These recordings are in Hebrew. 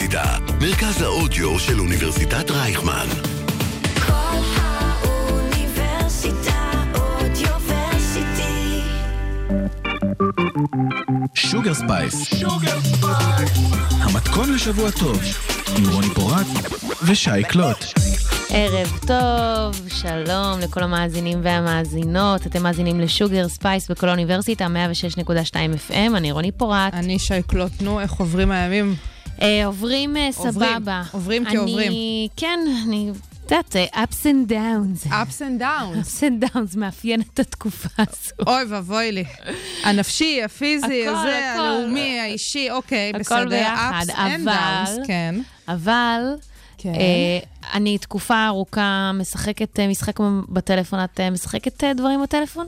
האוניברסיטה, מרכז האודיו של אוניברסיטת רייכמן. כל האוניברסיטה אודיוורסיטי. שוגר ספייס. המתכון לשבוע טוב, עם רוני פורט ושי קלוט. ערב טוב, שלום לכל המאזינים והמאזינות. אתם מאזינים לשוגר ספייס בכל האוניברסיטה, 106.2 FM, אני רוני פורט. אני שייקלוט, נו, איך עוברים הימים? אה, עוברים אה, סבבה. עוברים אני- עוברים. כן, אני יודעת, אה, ups and downs. ups and downs. ups and downs מאפיין את התקופה הזו. אוי ואבוי לי. הנפשי, הפיזי, הכל, הזה, הכל. הלאומי, האישי, אוקיי, הכל בסדר. ביחד, ups and אבל- downs, כן. אבל כן. אה, אני תקופה ארוכה משחקת משחק בטלפון. את משחקת דברים בטלפון?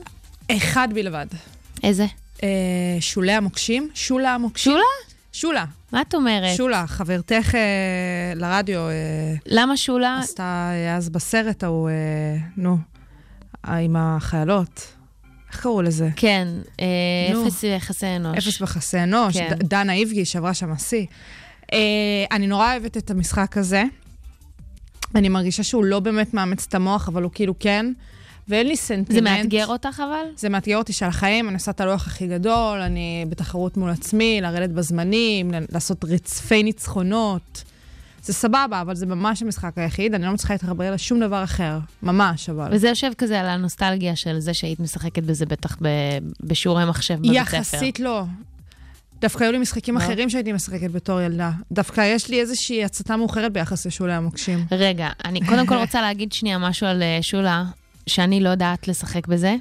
אחד בלבד. איזה? אה, שולי המוקשים? שולה המוקשים? שולה? שולה. מה את אומרת? שולה, חברתך אה, לרדיו, אה, למה שולה? עשתה אה, אז בסרט ההוא, אה, נו, אה, עם החיילות. איך קראו לזה? כן, אה, נו. אפס יחסי אנוש. אפס בחסי אנוש, כן. ד- דנה איבגי שעברה שם השיא. אה, אני נורא אוהבת את המשחק הזה. אני מרגישה שהוא לא באמת מאמץ את המוח, אבל הוא כאילו כן. ואין לי סנטימנט. זה מאתגר אותך אבל? זה מאתגר אותי שעל החיים, אני עושה את הלוח הכי גדול, אני בתחרות מול עצמי, לרדת בזמנים, לעשות רצפי ניצחונות. זה סבבה, אבל זה ממש המשחק היחיד, אני לא מצליחה להתחבר לשום דבר אחר. ממש, אבל. וזה יושב כזה על הנוסטלגיה של זה שהיית משחקת בזה בטח ב- בשיעורי מחשב בבית ספר. יחסית לא. דווקא היו לי משחקים מה? אחרים שהייתי משחקת בתור ילדה. דווקא יש לי איזושהי הצתה מאוחרת ביחס לשולי המוקשים. רגע, אני קודם כל רוצה להגיד שנייה משהו על אה, שולה, שאני לא יודעת לשחק בזה.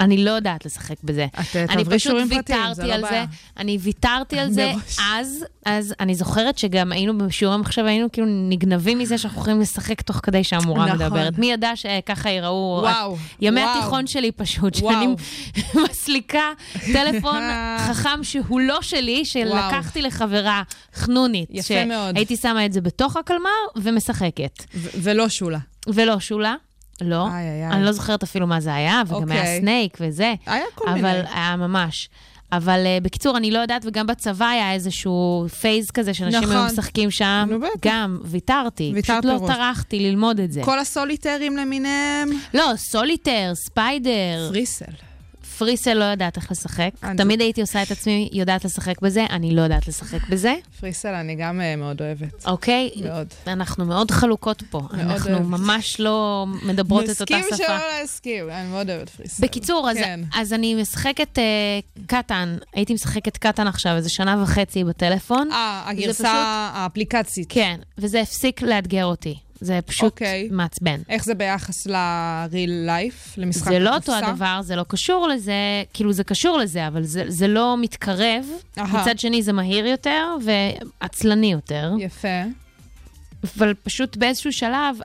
אני לא יודעת לשחק בזה. את אה, אני תעברי פשוט שיעורים פרטיים, זה ויתרתי לא על זה, בעיה. אני ויתרתי על זה. אז, אז אני זוכרת שגם היינו בשיעורי מחשב, היינו כאילו נגנבים מזה שאנחנו יכולים לשחק תוך כדי שהמורה נכון. מדברת. מי ידע שככה ייראו... וואו, ימי וואו. התיכון שלי פשוט. שאני מסליקה טלפון חכם שהוא לא שלי, שלקחתי לחברה חנונית. יפה מאוד. שהייתי שמה את זה בתוך הקלמר ומשחקת. ולא שולה. ולא שולה, לא. איי, איי. אני לא זוכרת אפילו מה זה היה, וגם אוקיי. היה סנייק וזה. היה כל אבל מיני. היה ממש. אבל אה, בקיצור, אני לא יודעת, וגם בצבא היה איזשהו phase כזה שאנשים נכון. היו משחקים שם. נו, בטח. גם, ויתרתי. ויתרת פשוט לא. טרחתי ללמוד את זה. כל הסוליטרים למיניהם. לא, סוליטר, ספיידר. פריסל. פריסל לא יודעת איך לשחק. אני- תמיד הייתי עושה את עצמי יודעת לשחק בזה, אני לא יודעת לשחק בזה, פריסל אני גם אה, מאוד אוהבת. אוקיי? מאוד. אנחנו מאוד חלוקות פה. אנחנו אוהבת. ממש לא מדברות את אותה נסכים שפה. שלא להסכים, אני מאוד אוהבת פריסל. בקיצור, אז, כן. אז אני משחקת uh, קטן, הייתי משחקת קטן עכשיו איזה שנה וחצי בטלפון. אה, פשוט- הגרסה האפליקצית. כן, וזה הפסיק לאתגר אותי. זה פשוט אוקיי. מעצבן. איך זה ביחס ל-real life, למשחק זה לא אותו הקופסה? הדבר, זה לא קשור לזה, כאילו זה קשור לזה, אבל זה, זה לא מתקרב. אהה. מצד שני זה מהיר יותר ועצלני יותר, יפה. אבל פשוט באיזשהו שלב,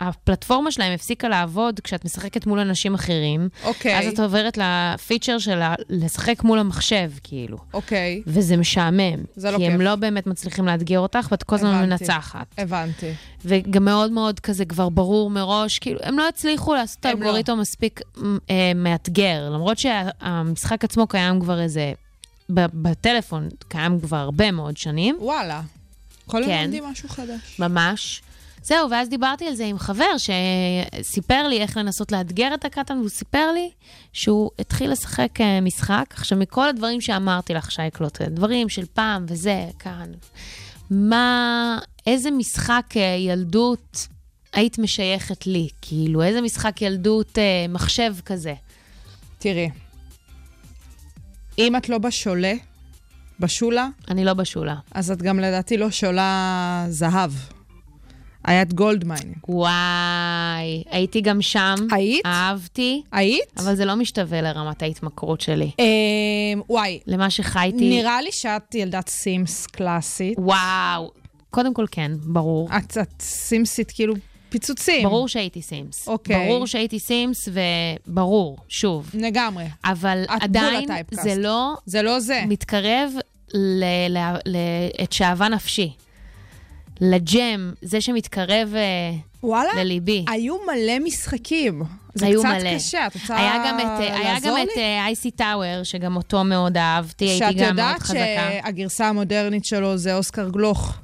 הפלטפורמה שלהם הפסיקה לעבוד כשאת משחקת מול אנשים אחרים. אוקיי. אז את עוברת לפיצ'ר של לשחק מול המחשב, כאילו. אוקיי, וזה משעמם. זה לא כי הם כיף. לא באמת מצליחים לאתגר אותך, ואת כל הזמן. מנצחת. הבנתי. וגם מאוד מאוד כזה כבר ברור מראש, כאילו, הם לא הצליחו לעשות את הם לא. מספיק אה, מאתגר, למרות שהמשחק עצמו קיים כבר איזה, בטלפון קיים כבר הרבה מאוד שנים, וואלה. כל כן. הזמן לומדים משהו חדש. ממש. זהו, ואז דיברתי על זה עם חבר שסיפר לי איך לנסות לאתגר את הקטן, והוא סיפר לי שהוא התחיל לשחק אה, משחק. עכשיו, מכל הדברים שאמרתי לך, שייקלוט, דברים של פעם וזה, כאן, מה, איזה משחק אה, ילדות היית משייכת לי? כאילו, איזה משחק ילדות אה, מחשב כזה? תראי, אם את לא בשולה, בשולה, אני לא בשולה. אז את גם לדעתי לא שולה זהב. היית גולדמיין. וואי, הייתי גם שם. היית? אהבתי, היית? אבל זה לא משתווה לרמת ההתמכרות שלי. אמ, וואי, למה שחייתי. נראה לי שאת ילדת סימס קלאסית. וואו. קודם כל כן, ברור. את, את סימסית כאילו פיצוצים. ברור שהייתי סימס. אוקיי. ברור שהייתי סימס, וברור, שוב. לגמרי. אבל את עדיין. זה לא זה לא זה. מתקרב ל- ל- ל- את שאהבה נפשי. לג'ם, זה שמתקרב אה, וואלה, לליבי. היו מלא משחקים. זה היו קצת מלא. קשה, את רוצה היה גם את, אה, היה גם לי? את אה, אייסי טאוור, שגם אותו מאוד אהבתי, הייתי שאת גם מאוד יודעת חזקה. שהגרסה המודרנית שלו זה אוסקר גלוך.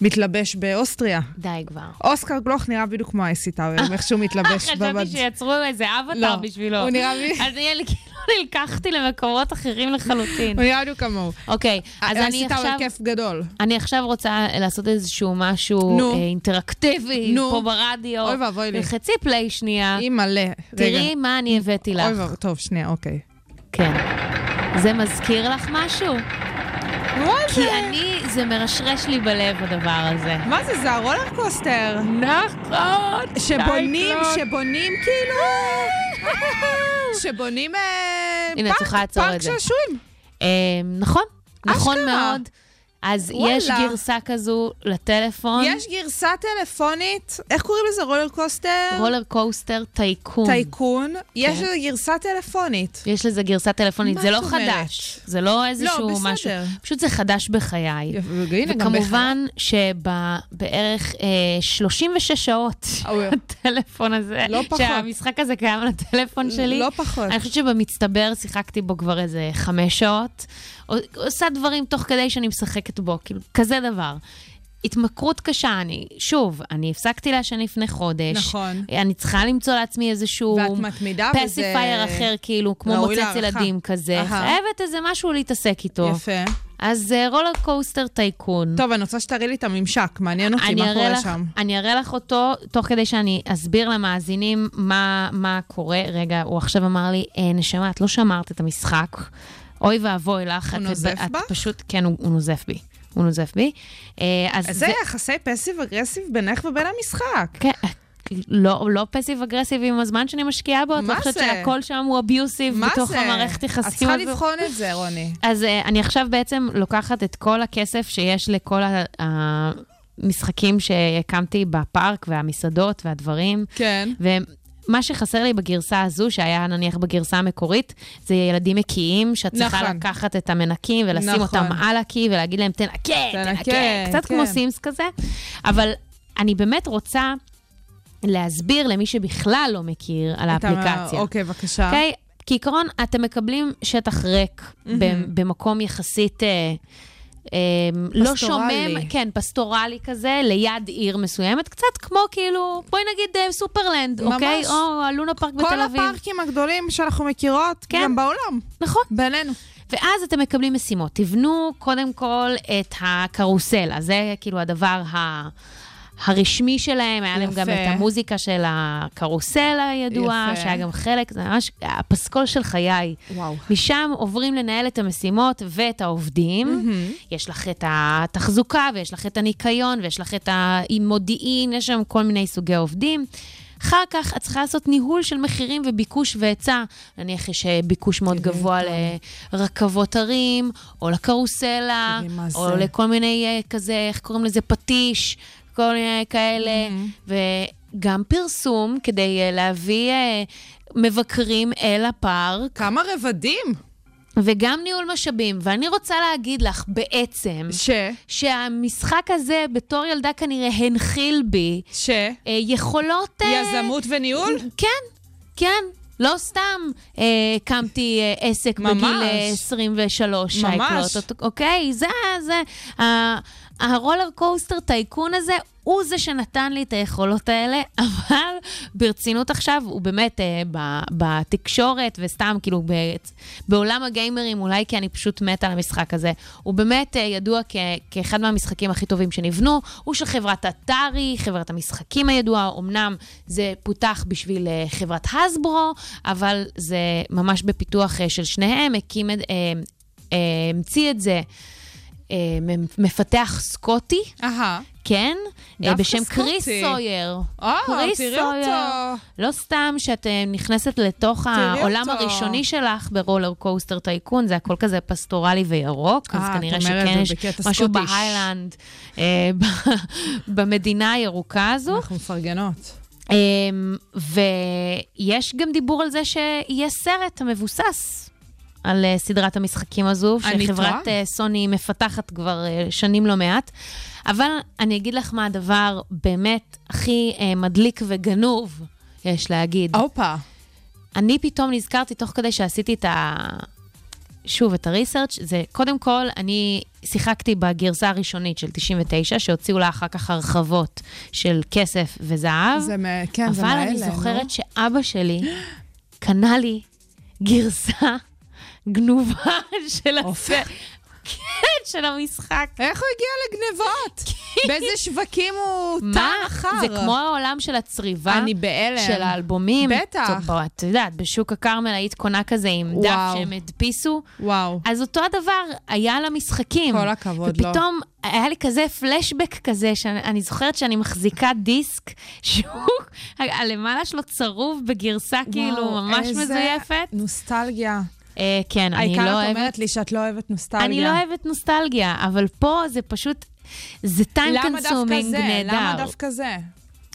מתלבש באוסטריה. די כבר. אוסקר גלוך נראה בדיוק כמו אייסי טאוור, איך שהוא מתלבש חשבתי במד... שיצרו איזה לא, אבטר בשבילו. הוא נראה לי- אז לי כאילו נלקחתי למקומות אחרים לחלוטין. הוא נראה בדיוק כמוהו. אוקיי, אז אני אייסי טאוור עכשיו... כיף גדול. אני עכשיו רוצה לעשות איזשהו משהו נו. אה, אינטראקטיבי נו. פה ברדיו. אוי ואבוי לי. חצי פליי שנייה. היא מלא. תראי מה אני הבאתי לך. אוי ואבוי, טוב, שנייה, אוקיי. כן. זה מזכיר לך משהו? כי אני, זה מרשרש לי בלב הדבר הזה. מה זה, זה הרולר coaster. נכון. שבונים, שבונים כאילו... שבונים אה, הנה, את פארק, צריכה לעצור פארק את זה. שעשועים. אה, נכון, נכון. מאוד. אז וואלה. יש גרסה כזו לטלפון, יש גרסה טלפונית, איך קוראים לזה? roller coaster? Roller Coaster Tycoon. Tycoon. יש כן. לזה גרסה טלפונית. יש לזה גרסה טלפונית, זה לא אומרת? חדש, זה לא איזשהו בסדר. משהו, פשוט זה חדש בחיי. הנה, וכמובן שבערך אה, 36 שעות. הטלפון הזה, לא פחות. שהמשחק הזה קיים על הטלפון שלי, לא פחות. אני חושבת שבמצטבר שיחקתי בו כבר איזה חמש שעות. עושה דברים תוך כדי שאני משחקת בו, כאילו, כזה דבר. התמכרות קשה, אני, שוב, אני הפסקתי לעשן לפני חודש. נכון. אני צריכה למצוא לעצמי איזשהו... ואת מתמידה בזה. פסיפייר אחר, כאילו, כמו מוצץ להערכה. ילדים כזה. אהה. חייבת איזה משהו להתעסק איתו. יפה. אז אה, Roller Coaster Tycoon. טוב, אני רוצה שתראי לי את הממשק, מעניין אותי מה קורה לך, שם. אני אראה לך אותו, תוך כדי שאני אסביר למאזינים מה, מה קורה. רגע, הוא עכשיו אמר לי, אה, נשמה, את לא שמרת את המשחק. אוי ואבוי לך. הוא את- נוזף את בך? פשוט, כן, הוא, הוא נוזף בי. הוא נוזף בי. אה, אז אז זה יחסי passive aggressive בינך ובין המשחק. כן, לא, לא passive aggressive עם הזמן שאני משקיעה בו, את לא חושבת? שהכל שם הוא abusive בתוך זה? המערכת את יחסים צריכה הזו? לבחון את זה, רוני. אז אה, אני עכשיו בעצם לוקחת את כל הכסף שיש לכל ה- המשחקים שהקמתי בפארק והמסעדות והדברים, כן. ומה שחסר לי בגרסה הזו, שהיה נניח בגרסה המקורית, זה ילדים מקיאים, שאת צריכה נכון. לקחת את המנקים ולשים נכון. אותם על הקי ולהגיד להם, תנקה, תנקה, תנקה, קצת כן. כמו סימס כזה. אבל אני באמת רוצה להסביר למי שבכלל לא מכיר על האפליקציה. אוקיי, בבקשה. אוקיי? כעיקרון, אתם מקבלים שטח ריק ב- במקום יחסית... אה, לא פסטורלי. שומם, כן, פסטורלי כזה, ליד עיר מסוימת, קצת כמו כאילו, בואי נגיד אה, סופרלנד, ממש. אוקיי? או הלונה פארק כל בתל אביב. הפארקים הגדולים שאנחנו מכירות, כן. גם בעולם, נכון. בינינו. ואז אתם מקבלים משימות. תבנו קודם כל את הקרוסלה, זה כאילו הדבר ה... הרשמי שלהם, היה להם גם. את המוזיקה של הקרוסלה הידועה, יפה. שהיה גם חלק, זה ממש הפסקול של חיי. וואו. משם עוברים לנהל את המשימות ואת העובדים. יש לך את התחזוקה, ויש לך את הניקיון, ויש לך את המודיעין, יש שם כל מיני סוגי עובדים. אחר כך את צריכה לעשות ניהול של מחירים וביקוש והיצע. נניח יש אה, ביקוש מאוד גבוה לרכבות הרים, או לקרוסלה, או. לכל מיני אה, כזה, איך קוראים לזה? פטיש, כל מיני כאלה. וגם פרסום כדי אה, להביא אה, מבקרים אל הפארק. כמה רבדים. וגם ניהול משאבים. ואני רוצה להגיד לך בעצם, ש? שהמשחק הזה בתור ילדה כנראה הנחיל בי ש? אה, יכולות... אה, יזמות וניהול? כן, כן. לא סתם אה, הקמתי אה, עסק ממש. בגיל אה, 23, ממש. שייקלוט, אוקיי? זה, זה, ה- הרולר קוסטר טייקון הזה, הוא זה שנתן לי את היכולות האלה, אבל ברצינות עכשיו, הוא באמת אה, ב, בתקשורת וסתם, כאילו, ב, בעולם הגיימרים, אולי כי אני פשוט מתה על המשחק הזה, הוא באמת אה, ידוע כ, כאחד מהמשחקים הכי טובים שנבנו. הוא של חברת Atari, חברת המשחקים הידועה, אמנם זה פותח בשביל אה, חברת Hasbro, אבל זה ממש בפיתוח אה, של שניהם, הקים, אה, אה, המציא את זה. אה, מפתח סקוטי, אהה. כן, אה, בשם קריס סקוטי. סויר. אה, קריס תראי סויר. אותו. לא סתם שאת אה, נכנסת לתוך העולם אותו. הראשוני שלך ב RollerCoaster Tycoon, זה הכל כזה פסטורלי וירוק, אז אה, כנראה שכן יש משהו. בהיילנד, אה, במדינה הירוקה הזו. אנחנו מפרגנות. אמ, ויש גם דיבור על זה שיהיה סרט המבוסס על אה, סדרת המשחקים הזו, אני שחברת? אה, סוני מפתחת כבר אה, שנים לא מעט. אבל אני אגיד לך מה הדבר באמת הכי מדליק וגנוב, יש להגיד. הופה. אני פתאום נזכרתי, תוך כדי שעשיתי את, ה... שוב, את הריסרצ' זה, קודם כל, אני שיחקתי בגרסה הראשונית של 99, שהוציאו לה אחר כך הרחבות של כסף וזהב. זה, מ- כן, זה אבל מאלה, אני נו. זוכרת שאבא שלי קנה לי גרסה גנובה של. הסרט. כן, של המשחק. איך הוא הגיע לגנבות? באיזה שווקים הוא? טעם אחר? זה כמו העולם של הצריבה. אני בהלם. של האלבומים. בטח. טוב, את יודעת, בשוק הכרמל היית קונה כזה עם דף. שהם הדפיסו. וואו. אז אותו הדבר היה למשחקים. כל הכבוד לו. ופתאום היה לי כזה פלשבק כזה, שאני זוכרת שאני מחזיקה דיסק, שהוא, הלמעלה שלו צרוב בגרסה כאילו ממש איזה מזויפת. נוסטלגיה. אה, כן, אני העיקר לא את אוהבת... אומרת לי שאת לא אוהבת נוסטלגיה. אני לא אוהבת נוסטלגיה, אבל פה זה פשוט... זה time consuming? נהדר. למה דווקא זה?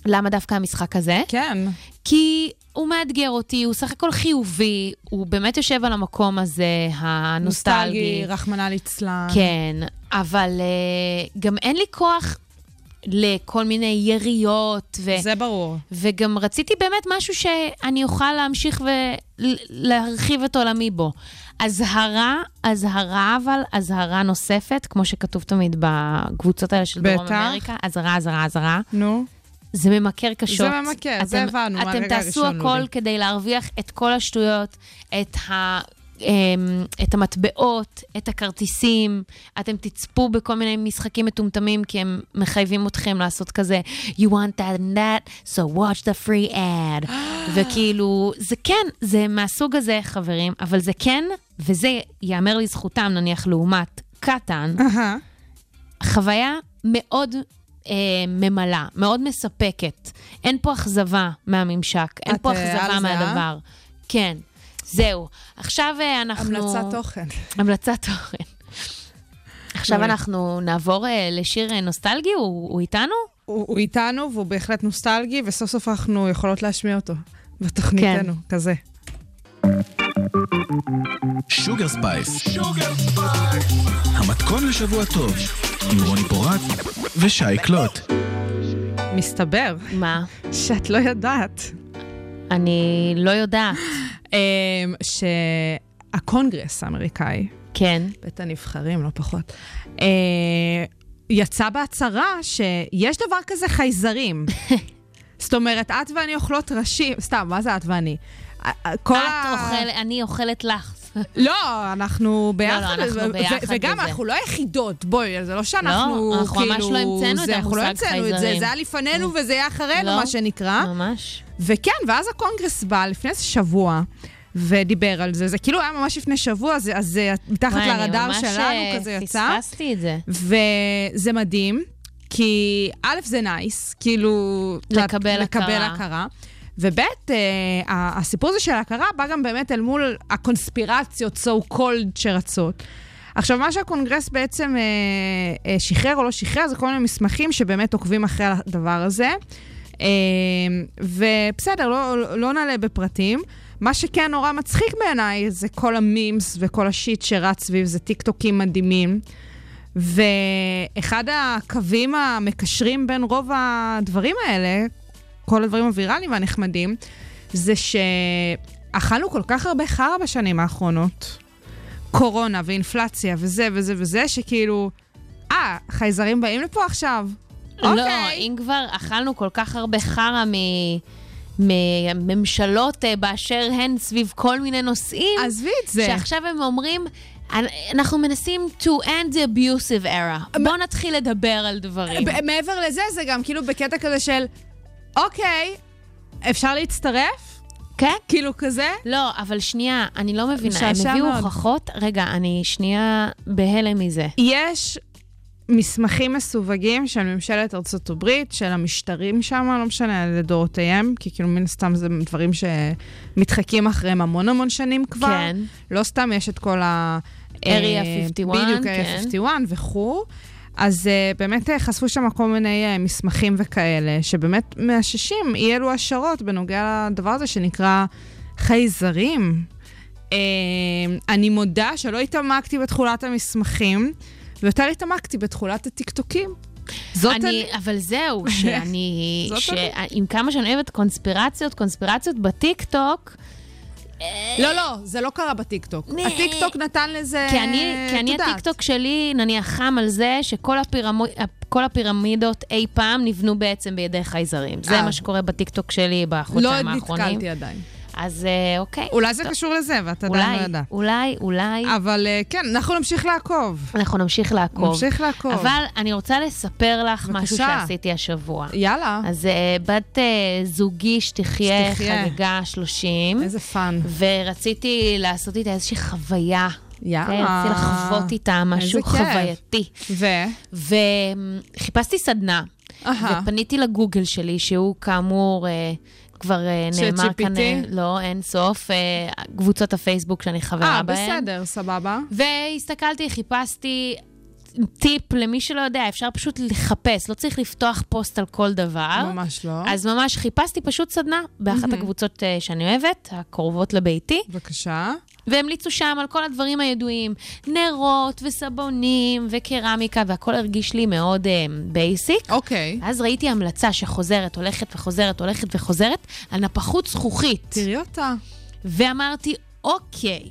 למה דווקא המשחק הזה? כן. כי הוא מאתגר אותי, הוא סך הכל חיובי, הוא באמת יושב על המקום הזה, הנוסטלגי. נוסטלגי, רחמנא ליצלן. כן, אבל uh, גם אין לי כוח לכל מיני יריות, ו- זה ברור. וגם רציתי באמת משהו שאני אוכל להמשיך ולהרחיב את עולמי בו. אזהרה, אזהרה אבל, אזהרה נוספת, כמו שכתוב תמיד בקבוצות האלה של דרום. אמריקה, אזהרה, אזהרה, אזהרה. נו. זה ממכר קשות. זה ממכר, זה אתם- הבנו אתם מהרגע תעשו הראשון, הכל לולי. כדי להרוויח את כל השטויות, את ה... אמ, את המטבעות, את הכרטיסים, אתם תצפו בכל מיני משחקים מטומטמים, כי הם מחייבים אתכם לעשות כזה, you want that and that, so watch the free ad. וכאילו, זה כן, זה מהסוג הזה, חברים, אבל זה כן, וזה ייאמר לזכותם, נניח, לעומת קטן, אהה. חוויה מאוד אה, ממלאה, מאוד מספקת. אין פה אכזבה מהממשק, אין פה אה, אכזבה אה? מהדבר. כן, זהו. עכשיו אה, אנחנו... המלצת תוכן. המלצת תוכן. עכשיו מעולה. אנחנו נעבור אה, לשיר אה, נוסטלגי, הוא, הוא איתנו? הוא הוא איתנו והוא בהחלט נוסטלגי, וסוף סוף אנחנו יכולות להשמיע אותו בתוכניתנו, כזה. Sugar Spice. המתכון לשבוע טוב, עם רוני פורט ושי קלוט. מסתבר מה? שאת לא ידעת אני לא יודעת. אמ, שהקונגרס האמריקאי, כן. בית הנבחרים, לא פחות, אה, יצא בהצהרה שיש דבר כזה חייזרים. זאת אומרת, את ואני אוכלות ראשים, סתם, מה זה את ואני? כל את ה- אוכלת, אני אוכלת לך. לא, אנחנו ביחד. אנחנו ו- ו- ביחד וגם בזה. אנחנו לא היחידות, בואי, זה לא שאנחנו לא, אנחנו ממש כאילו... לא המצאנו את זה, אנחנו לא המושג המצאנו את זה, חייזרים. זה היה לפנינו וזה יהיה אחרינו, לא, מה שנקרא. ממש. וכן, ואז הקונגרס בא לפני איזה שבוע. ודיבר על זה, זה כאילו היה ממש לפני שבוע, אז, אז זה מתחת וואי, אני לרדאר ממש, שלנו אה, כזה יצא. פספסתי את זה. וזה מדהים, כי א', זה nice, כאילו... לקבל לקבל הכרה. וב', אה, הסיפור הזה של ההכרה בא גם באמת אל מול הקונספירציות, so called, שרצות. עכשיו, מה שהקונגרס בעצם אה, אה, שחרר או לא שחרר, זה כל מיני מסמכים שבאמת עוקבים אחרי הדבר הזה. אה, ובסדר, לא, לא נלאה בפרטים. מה שכן נורא מצחיק בעיניי זה כל ה memes וכל ה shit שרץ סביב זה, טיקטוקים מדהימים. ואחד הקווים המקשרים בין רוב הדברים האלה, כל הדברים הוויראליים והנחמדים, זה שאכלנו כל כך הרבה חרא בשנים האחרונות. קורונה ואינפלציה וזה וזה וזה, שכאילו, אה, חייזרים באים לפה עכשיו? לא, אוקיי. אם כבר אכלנו כל כך הרבה חרא מ... מממשלות אה, באשר הן סביב כל מיני נושאים, עזבי את זה. שעכשיו הם אומרים, "אנ- אנחנו מנסים to end the abusive era. בואו נתחיל לדבר על דברים. מעבר לזה, זה גם כאילו בקטע כזה של, אוקיי, אפשר להצטרף? כן? כאילו כזה? לא, אבל שנייה, אני לא מבינה. הם הביאו מאוד. הוכחות? רגע, אני שנייה בהלם מזה. יש מסמכים מסווגים של ממשלת ארצות הברית, של המשטרים שם, לא משנה, לדורותיהם, כי כאילו מן הסתם זה דברים שמתחקים אחריהם המון המון שנים כבר. כן. לא סתם יש את כל ה... Area אה, 51, בדיוק, כן. Area 51 וכו'. אז אה, באמת אה, חשפו שם כל מיני אה, מסמכים וכאלה, שבאמת מאששים אי אלו השערות בנוגע לדבר הזה שנקרא חייזרים. אה, אני מודה שלא התעמקתי בתכולת המסמכים, ויותר התעמקתי בתכולת הטיקטוקים. זאת אני, אבל זהו, שאני, זאת ש- אני. עם כמה שאני אוהבת קונספירציות, קונספירציות בטיקטוק, לא, לא, זה לא קרה בטיקטוק. הטיקטוק נתן לזה, כי אני, כי אני. הטיקטוק שלי, נניח, חם על זה שכל הפירמו, כל הפירמידות אי פעם נבנו בעצם בידי חייזרים. זה אה. מה שקורה בטיקטוק שלי לא בחודשיים האחרונים. נתקלתי עדיין. אז אה, אוקיי. אולי זה טוב. קשור לזה, ואתה עדיין לא יודעת. אולי, אולי, אבל אה, כן, אנחנו נמשיך לעקוב. אנחנו נמשיך לעקוב. נמשיך לעקוב. אבל אני רוצה לספר לך משהו בבקשה. שעשיתי השבוע. יאללה, אז אה, בת אה, זוגי שתחיה שתחיה. חגגה 30, איזה fun. ורציתי לעשות איתה איזושהי חוויה. יאללה. כן, רציתי לחוות איתה משהו. חווייתי. ו? וחיפשתי סדנה, אהה. ופניתי לגוגל שלי, שהוא כאמור... אה, כבר אה, נאמר כאן? אה, לא, אין סוף, אה, קבוצות הפייסבוק שאני חברה אה, בהן. בסדר, סבבה. והסתכלתי, חיפשתי טיפ למי שלא יודע, אפשר פשוט לחפש, לא צריך לפתוח פוסט על כל דבר. ממש לא. אז ממש חיפשתי פשוט סדנה באחת הקבוצות אה, שאני אוהבת, הקרובות לביתי, בבקשה. והמליצו שם על כל הדברים הידועים, נרות וסבונים וקרמיקה, והכל הרגיש לי מאוד basic. אוקיי. אז ראיתי המלצה שחוזרת, הולכת וחוזרת, הולכת וחוזרת, על נפחות זכוכית. תראי אותה. ואמרתי, אוקיי,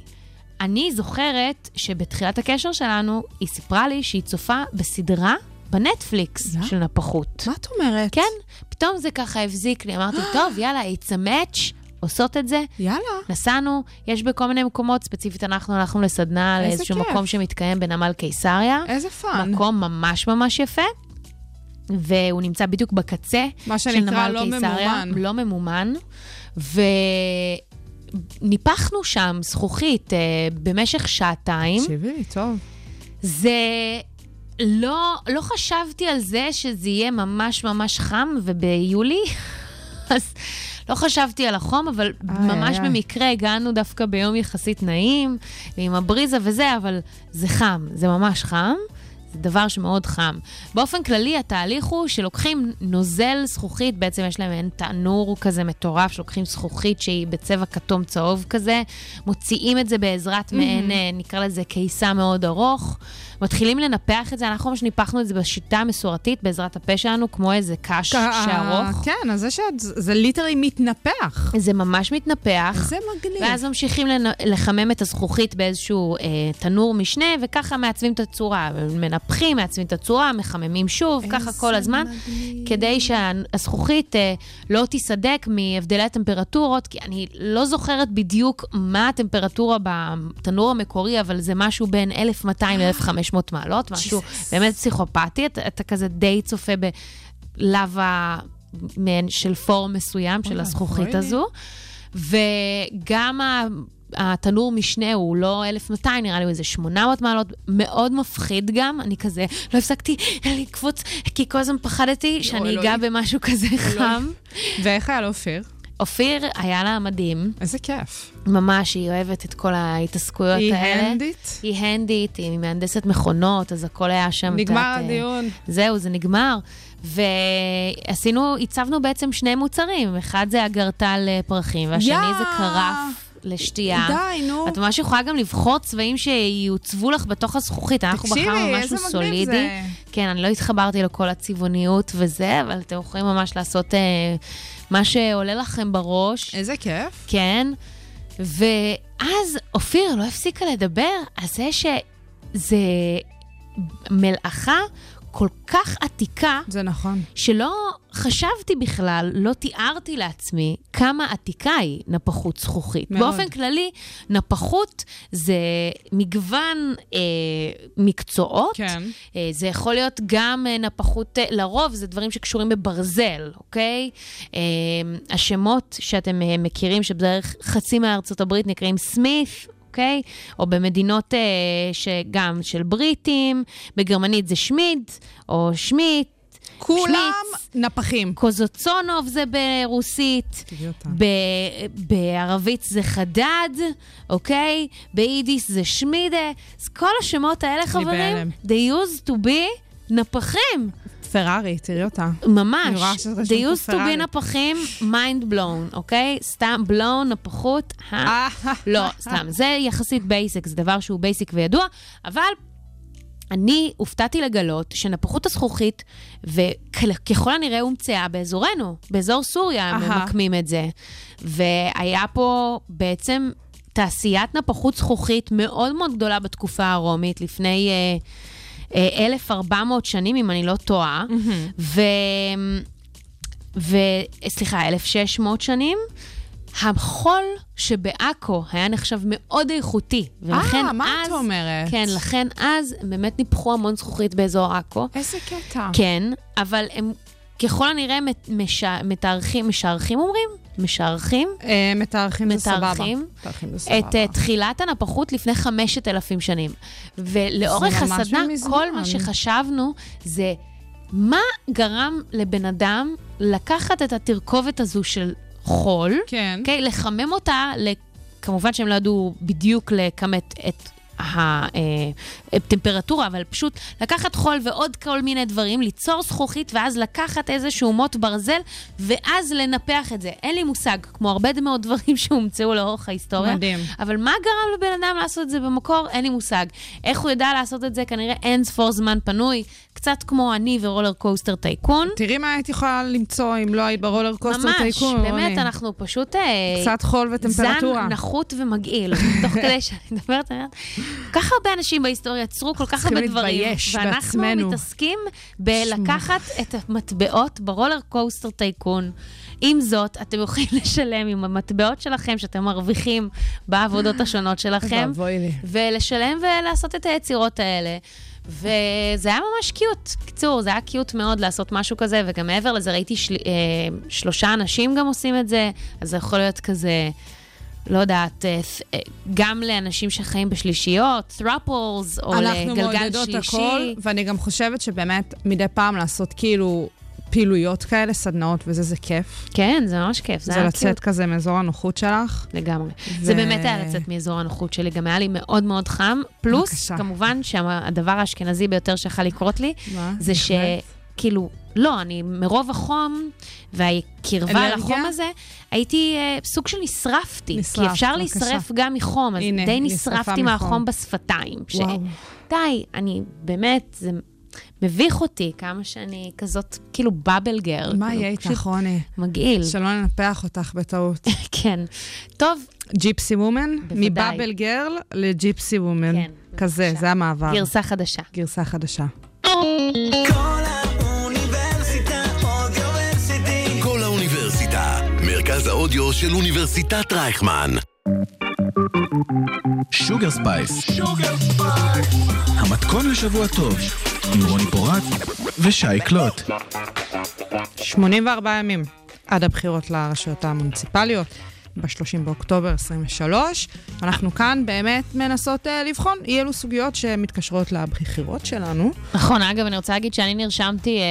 אני זוכרת שבתחילת הקשר שלנו, היא סיפרה לי שהיא צופה בסדרה בנטפליקס לא. של נפחות. מה את אומרת? כן, פתאום זה ככה הבזיק לי, אמרתי, טוב, יאללה, it's a match, עושות את זה. יאללה. נסענו, יש בכל מיני מקומות, ספציפית אנחנו הלכנו לסדנה לאיזשהו כיף. מקום שמתקיים בנמל קיסריה. איזה fun. מקום ממש ממש יפה. והוא נמצא בדיוק בקצה מה של שנקרא נמל לא קיסריה. ממומן. לא ממומן. וניפחנו שם זכוכית אה, במשך שעתיים. תקשיבי לי, טוב. זה... לא, לא חשבתי על זה שזה יהיה ממש ממש חם, וביולי, אז לא חשבתי על החום, אבל איי, ממש איי. במקרה הגענו דווקא ביום יחסית נעים, ועם הבריזה וזה, אבל זה חם, זה ממש חם. זה דבר שמאוד חם. באופן כללי, התהליך הוא שלוקחים נוזל זכוכית, בעצם יש להם מעין תנור כזה מטורף, שלוקחים זכוכית שהיא בצבע כתום צהוב כזה, מוציאים את זה בעזרת מעין, אה, נקרא לזה קיסה מאוד ארוך, מתחילים לנפח את זה, אנחנו ממש ניפחנו את זה בשיטה המסורתית, בעזרת הפה שלנו, כמו איזה קש שארוך. כן, אז זה שאת, זה ליטרלי מתנפח. זה ממש מתנפח. זה מגניב. ואז ממשיכים לחמם את הזכוכית באיזשהו אה, תנור משנה, וככה מעצבים את הצורה. מנפחים, מעצבים את הצורה, מחממים שוב, ככה כל הזמן, כדי שהזכוכית אה, לא תיסדק מהבדלי הטמפרטורות, כי אני לא זוכרת בדיוק מה הטמפרטורה בתנור המקורי, אבל זה משהו בין 1,200 ל-1,500 מעלות, משהו באמת פסיכופתי, אתה, אתה כזה די צופה מעין של פורם מסוים של הזכוכית. הזו. וגם התנור משנה הוא לא 1,200, נראה לי הוא איזה 800 מעלות, מאוד מפחיד גם. אני כזה, לא הפסקתי לקפוץ, כי כל הזמן פחדתי שאני אלוהים. אגע במשהו כזה חם. ואיך היה לאופיר? אופיר, היה לה מדהים, איזה כיף. ממש, היא אוהבת את כל ההתעסקויות היא האלה. הנדית? היא הנדית, היא מהנדסת מכונות, אז הכל היה שם. נגמר יודעת, אה, הדיון. זהו, זה נגמר. ועשינו, הצבנו בעצם שני מוצרים, אחד זה אגרטל אה, פרחים, והשני יא! זה קרף לשתייה. די, נו. את ממש יכולה גם לבחור צבעים שיוצבו לך בתוך הזכוכית. אנחנו בחרנו משהו סולידי. זה. כן, אני לא התחברתי לכל הצבעוניות וזה, אבל אתם יכולים ממש לעשות אה, מה שעולה לכם בראש. איזה כיף. כן. ואז אופיר לא הפסיקה לדבר על זה שזה מלאכה כל כך עתיקה, זה נכון. שלא חשבתי בכלל, לא תיארתי לעצמי כמה עתיקה היא נפחות זכוכית. מאוד. באופן כללי, נפחות זה מגוון אה, מקצועות. כן. אה, זה יכול להיות גם אה, נפחות, אה, לרוב זה דברים שקשורים בברזל, אוקיי? אה, השמות שאתם אה, מכירים, שבדרך חצי מארצות הברית נקראים סמית. אוקיי? או במדינות אה, שגם של בריטים, בגרמנית זה שמיד, או שמיט, כולם שמיץ. נפחים. קוזוצונוב זה ברוסית. ב- בערבית זה חדד, אוקיי? ביידיש זה שמידט. אז כל השמות האלה, חברים, they used to be נפחים. פרארי, תראי אותה. ממש. they used to be. נפחים, mind blown, אוקיי? סתם blown, נפחות. אה, לא, סתם. זה יחסית basic, זה דבר שהוא basic וידוע, אבל אני הופתעתי לגלות שנפחות הזכוכית, וככל הנראה הומצאה באזורנו, באזור סוריה הם. ממקמים את זה. והיה פה בעצם תעשיית נפחות זכוכית מאוד מאוד גדולה בתקופה הרומית, לפני אה, 1,400 שנים, אם אני לא טועה, ו... ו... סליחה, 1,600 שנים. החול שבעכו היה נחשב מאוד איכותי, ולכן אה, מה אז... את אומרת? כן, לכן אז באמת ניפחו המון זכוכית באזור עכו. איזה קטע. כן, אבל הם ככל הנראה מש... מתארחים, משערכים אומרים? משערכים? אה, מתארחים זה סבבה. את uh, תחילת הנפחות לפני חמשת אלפים שנים. ולאורך ממש הסדנה. כל מה שחשבנו זה מה גרם לבן אדם לקחת את התרכובת הזו של חול, כן. אוקיי? לחמם אותה. כמובן שהם לא ידעו בדיוק לכמת את הטמפרטורה, אבל פשוט לקחת חול ועוד כל מיני דברים, ליצור זכוכית ואז לקחת איזשהו מוט ברזל ואז לנפח את זה. אין לי מושג, כמו הרבה מאוד דברים שהומצאו לאורך ההיסטוריה. מדהים. אבל מה גרם לבן אדם לעשות את זה במקור? אין לי מושג. איך הוא ידע לעשות את זה? כנראה אין ספור זמן פנוי, קצת כמו אני ורולר קוסטר טייקון. תראי מה היית יכולה למצוא אם לא היית ברולר קוסטר ממש, טייקון. באמת, רוני. אנחנו פשוט... אה, קצת חול וטמפרטורה. זן נחות ומגעיל. תוך כדי שאני מדברת, אני אומרת, כל כך הרבה אנשים בהיסטוריה יצרו כל כך הרבה דברים, להתבייש ואנחנו בעצמנו. מתעסקים בלקחת את המטבעות ברולר קוסטר טייקון. עם זאת, אתם יכולים לשלם עם המטבעות שלכם שאתם מרוויחים בעבודות השונות שלכם. ולשלם ולעשות את היצירות האלה. וזה היה ממש קיוט. קיצור, זה היה קיוט מאוד לעשות משהו כזה, וגם מעבר לזה ראיתי של... אה, שלושה אנשים גם עושים את זה, אז זה יכול להיות כזה, לא יודעת, אה, אה, גם לאנשים שחיים בשלישיות, thrupples, או אנחנו לגלגל מעודדות שלישי. הכל, ואני גם חושבת שבאמת מדי פעם לעשות כאילו פעילויות כאלה, סדנאות וזה, זה כיף. כן, זה ממש כיף, זה זה לצאת קיוט כזה מאזור הנוחות שלך. לגמרי. ו- זה באמת היה לצאת מאזור הנוחות שלי, גם היה לי מאוד מאוד חם. פלוס, בבקשה. כמובן שהדבר האשכנזי ביותר שיכול לקרות לי, מה? זה בהחלט. שכאילו, לא, אני מרוב החום והקרבה? לחום הזה, הייתי אה, סוג של נשרפתי. נשרפת, כי אפשר בבקשה. להישרף גם מחום, אז הנה, די נשרפתי מחום. מהחום בשפתיים. ש... וואו. די, אני באמת, זה מביך אותי כמה שאני כזאת, כאילו באבל גר. מה כאילו, יהיה איתך, רוני? מגעיל. שלא ננפח אותך בטעות. כן. טוב, ג'יפסי וומן? בוודאי. מבאבל גרל לג'יפסי וומן. כן, כזה, בבקשה. זה המעבר. גרסה חדשה. גרסה חדשה. כל האודיו של אוניברסיטת רייכמן. Sugar Spice. המתכון לשבוע טוב, עם רוני פורט ושי קלוט. 84 ימים עד הבחירות לרשויות המוניציפליות, ב-30 באוקטובר 23. אנחנו כאן באמת מנסות אה, לבחון אי אלו סוגיות שמתקשרות לבחירות שלנו. נכון, אגב, אני רוצה להגיד שאני נרשמתי אה,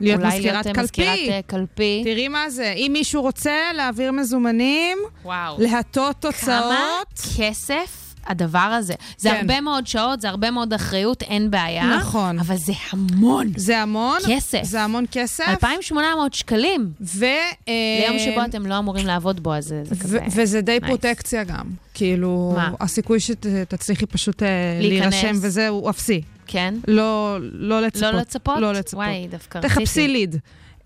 להיות אולי מזכירת להיות אה, קלפי. מזכירת אה, קלפי. תראי מה זה, אם מישהו רוצה להעביר מזומנים, וואו. להטות כמה תוצאות. כסף הדבר הזה. זה כן. הרבה מאוד שעות, זה הרבה מאוד אחריות, אין בעיה. נכון. אבל זה המון. זה המון. כסף. זה המון כסף. 2,800 שקלים. ו... אה, ליום שבו אתם לא אמורים לעבוד בו, אז זה זה כזה... וזה די nice. פרוטקציה גם. כאילו, מה? הסיכוי שתצליחי פשוט אה. להירשם וזה הוא אפסי. כן? לא, לא לצפות. לא לצפות? לא לצפות. וואי, דווקא רציתי. תחפשי ליד.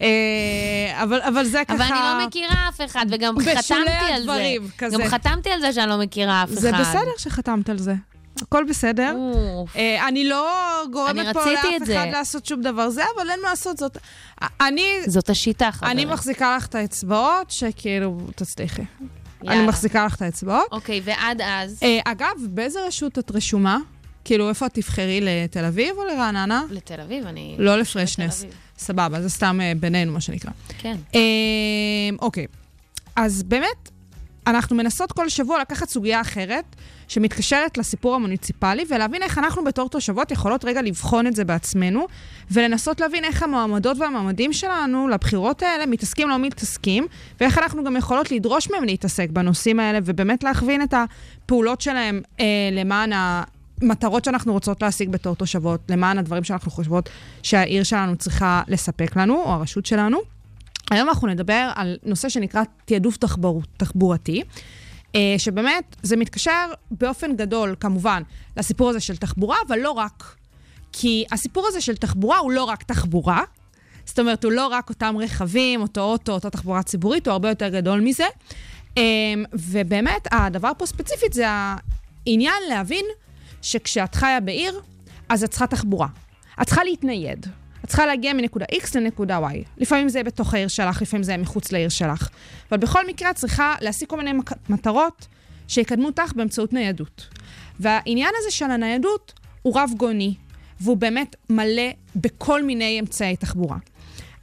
אה, אבל, אבל זה ככה... אבל אני לא מכירה אף אחד, וגם חתמתי על זה. הדברים, כזה. גם חתמתי על זה שאני לא מכירה אף אחד. זה בסדר שחתמת על זה. הכל בסדר. אוף. אה, אני לא גורמת אני פה לאף את זה. אחד לעשות שום דבר זה, אבל אין מה לעשות זאת. אני, זאת השיטה, חברים. אני מחזיקה לך את האצבעות, שכאילו, תצליחי. אני יאללה. מחזיקה לך את האצבעות. אוקיי, ועד אז, אה, אגב, באיזה רשות את רשומה? כאילו, איפה את תבחרי? לתל אביב או לרעננה? לתל אביב, אני... לא לתל לפרשנס. אביב. סבבה, זה סתם אה, בינינו, מה שנקרא. כן. אה, אוקיי, אז באמת, אנחנו מנסות כל שבוע לקחת סוגיה אחרת, שמתקשרת לסיפור המוניציפלי, ולהבין איך אנחנו בתור תושבות יכולות רגע לבחון את זה בעצמנו, ולנסות להבין איך המועמדות והמועמדים שלנו לבחירות האלה מתעסקים, לא מתעסקים, ואיך אנחנו גם יכולות לדרוש מהם להתעסק בנושאים האלה, ובאמת להכווין את הפעולות שלהם אה, למען ה... מטרות שאנחנו רוצות להשיג בתור תושבות, למען הדברים שאנחנו חושבות שהעיר שלנו צריכה לספק לנו, או הרשות שלנו. היום אנחנו נדבר על נושא שנקרא תעדוף תחבור, תחבורתי, אה, שבאמת זה מתקשר באופן גדול, כמובן, לסיפור הזה של תחבורה, אבל לא רק. כי הסיפור הזה של תחבורה הוא לא רק תחבורה, זאת אומרת, הוא לא רק אותם רכבים, אותו אוטו, אותה תחבורה ציבורית, הוא הרבה יותר גדול מזה. אמ, ובאמת, הדבר פה ספציפית זה העניין להבין שכשאת חיה בעיר, אז את צריכה תחבורה. את צריכה להתנייד. את צריכה להגיע מנקודה X לנקודה Y. לפעמים זה בתוך העיר שלך, לפעמים זה מחוץ לעיר שלך. אבל בכל מקרה את צריכה להשיג כל מיני מטרות שיקדמו אותך באמצעות ניידות. והעניין הזה של הניידות הוא רב גוני, והוא באמת מלא בכל מיני אמצעי תחבורה.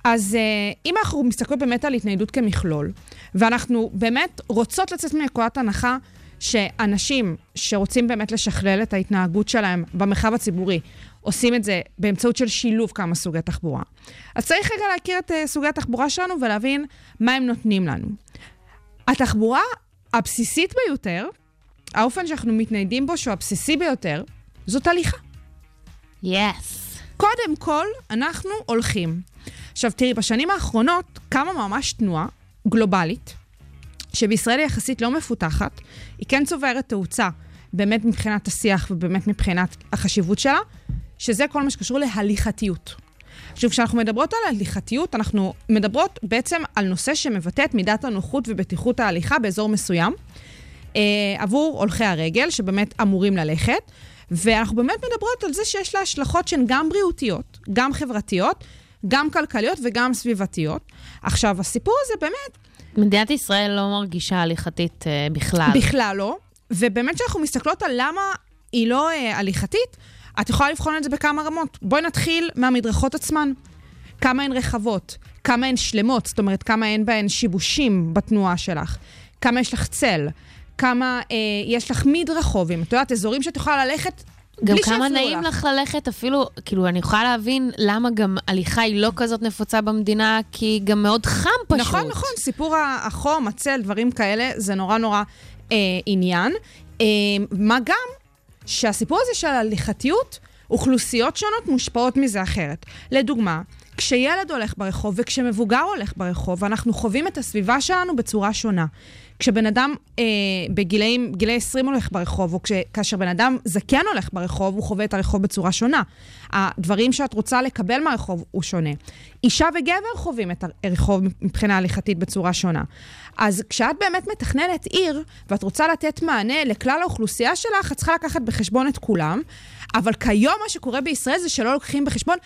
אז אה, אם אנחנו מסתכלות באמת על התניידות כמכלול, ואנחנו באמת רוצות לצאת מנקודת הנחה שאנשים שרוצים באמת לשכלל את ההתנהגות שלהם במרחב הציבורי, עושים את זה באמצעות של שילוב כמה סוגי תחבורה. אז צריך רגע להכיר את uh, סוגי התחבורה שלנו ולהבין מה הם נותנים לנו. התחבורה הבסיסית ביותר, האופן שאנחנו מתניידים בו, שהוא הבסיסי ביותר, זאת הליכה. יס. קודם כל, אנחנו הולכים. עכשיו, תראי, בשנים האחרונות קמה ממש תנועה גלובלית, שבישראל היא יחסית לא מפותחת, היא כן צוברת תאוצה, באמת מבחינת השיח ובאמת מבחינת החשיבות שלה, שזה כל מה שקשור להליכתיות. עכשיו, כשאנחנו מדברות על הליכתיות, אנחנו מדברות בעצם על נושא שמבטא את מידת הנוחות ובטיחות ההליכה באזור מסוים, אה, עבור הולכי הרגל, שבאמת אמורים ללכת, ואנחנו באמת מדברות על זה שיש לה השלכות שהן גם בריאותיות, גם חברתיות, גם כלכליות וגם סביבתיות. עכשיו, הסיפור הזה באמת מדינת ישראל לא מרגישה הליכתית אה, בכלל. בכלל לא. ובאמת כשאנחנו מסתכלות על למה היא לא אה, הליכתית, את יכולה לבחון את זה בכמה רמות. בואי נתחיל מהמדרכות עצמן. כמה הן רחבות, כמה הן שלמות, זאת אומרת, כמה אין בהן שיבושים בתנועה שלך, כמה יש לך צל, כמה אה, יש לך מדרחובים, את יודעת, אזורים שאת יכולה ללכת גם כמה נעים לך ללכת, אפילו, כאילו, אני יכולה להבין למה גם הליכה היא לא כזאת נפוצה במדינה, כי גם מאוד חם פשוט. נכון, נכון, סיפור החום, הצל, דברים כאלה, זה נורא נורא אה, עניין. אה, מה גם שהסיפור הזה של הליכתיות, אוכלוסיות שונות מושפעות מזה אחרת. לדוגמה, כשילד הולך ברחוב וכשמבוגר הולך ברחוב, אנחנו חווים את הסביבה שלנו בצורה שונה. כשבן אדם אה, בגילאים, גילי 20 הולך ברחוב, או כש, כאשר בן אדם זקן הולך ברחוב, הוא חווה את הרחוב בצורה שונה. הדברים שאת רוצה לקבל מהרחוב הוא שונה. אישה וגבר חווים את הרחוב מבחינה הליכתית בצורה שונה. אז כשאת באמת מתכננת עיר, ואת רוצה לתת מענה לכלל האוכלוסייה שלך, את צריכה לקחת בחשבון את כולם, אבל כיום מה שקורה בישראל זה שלא לוקחים בחשבון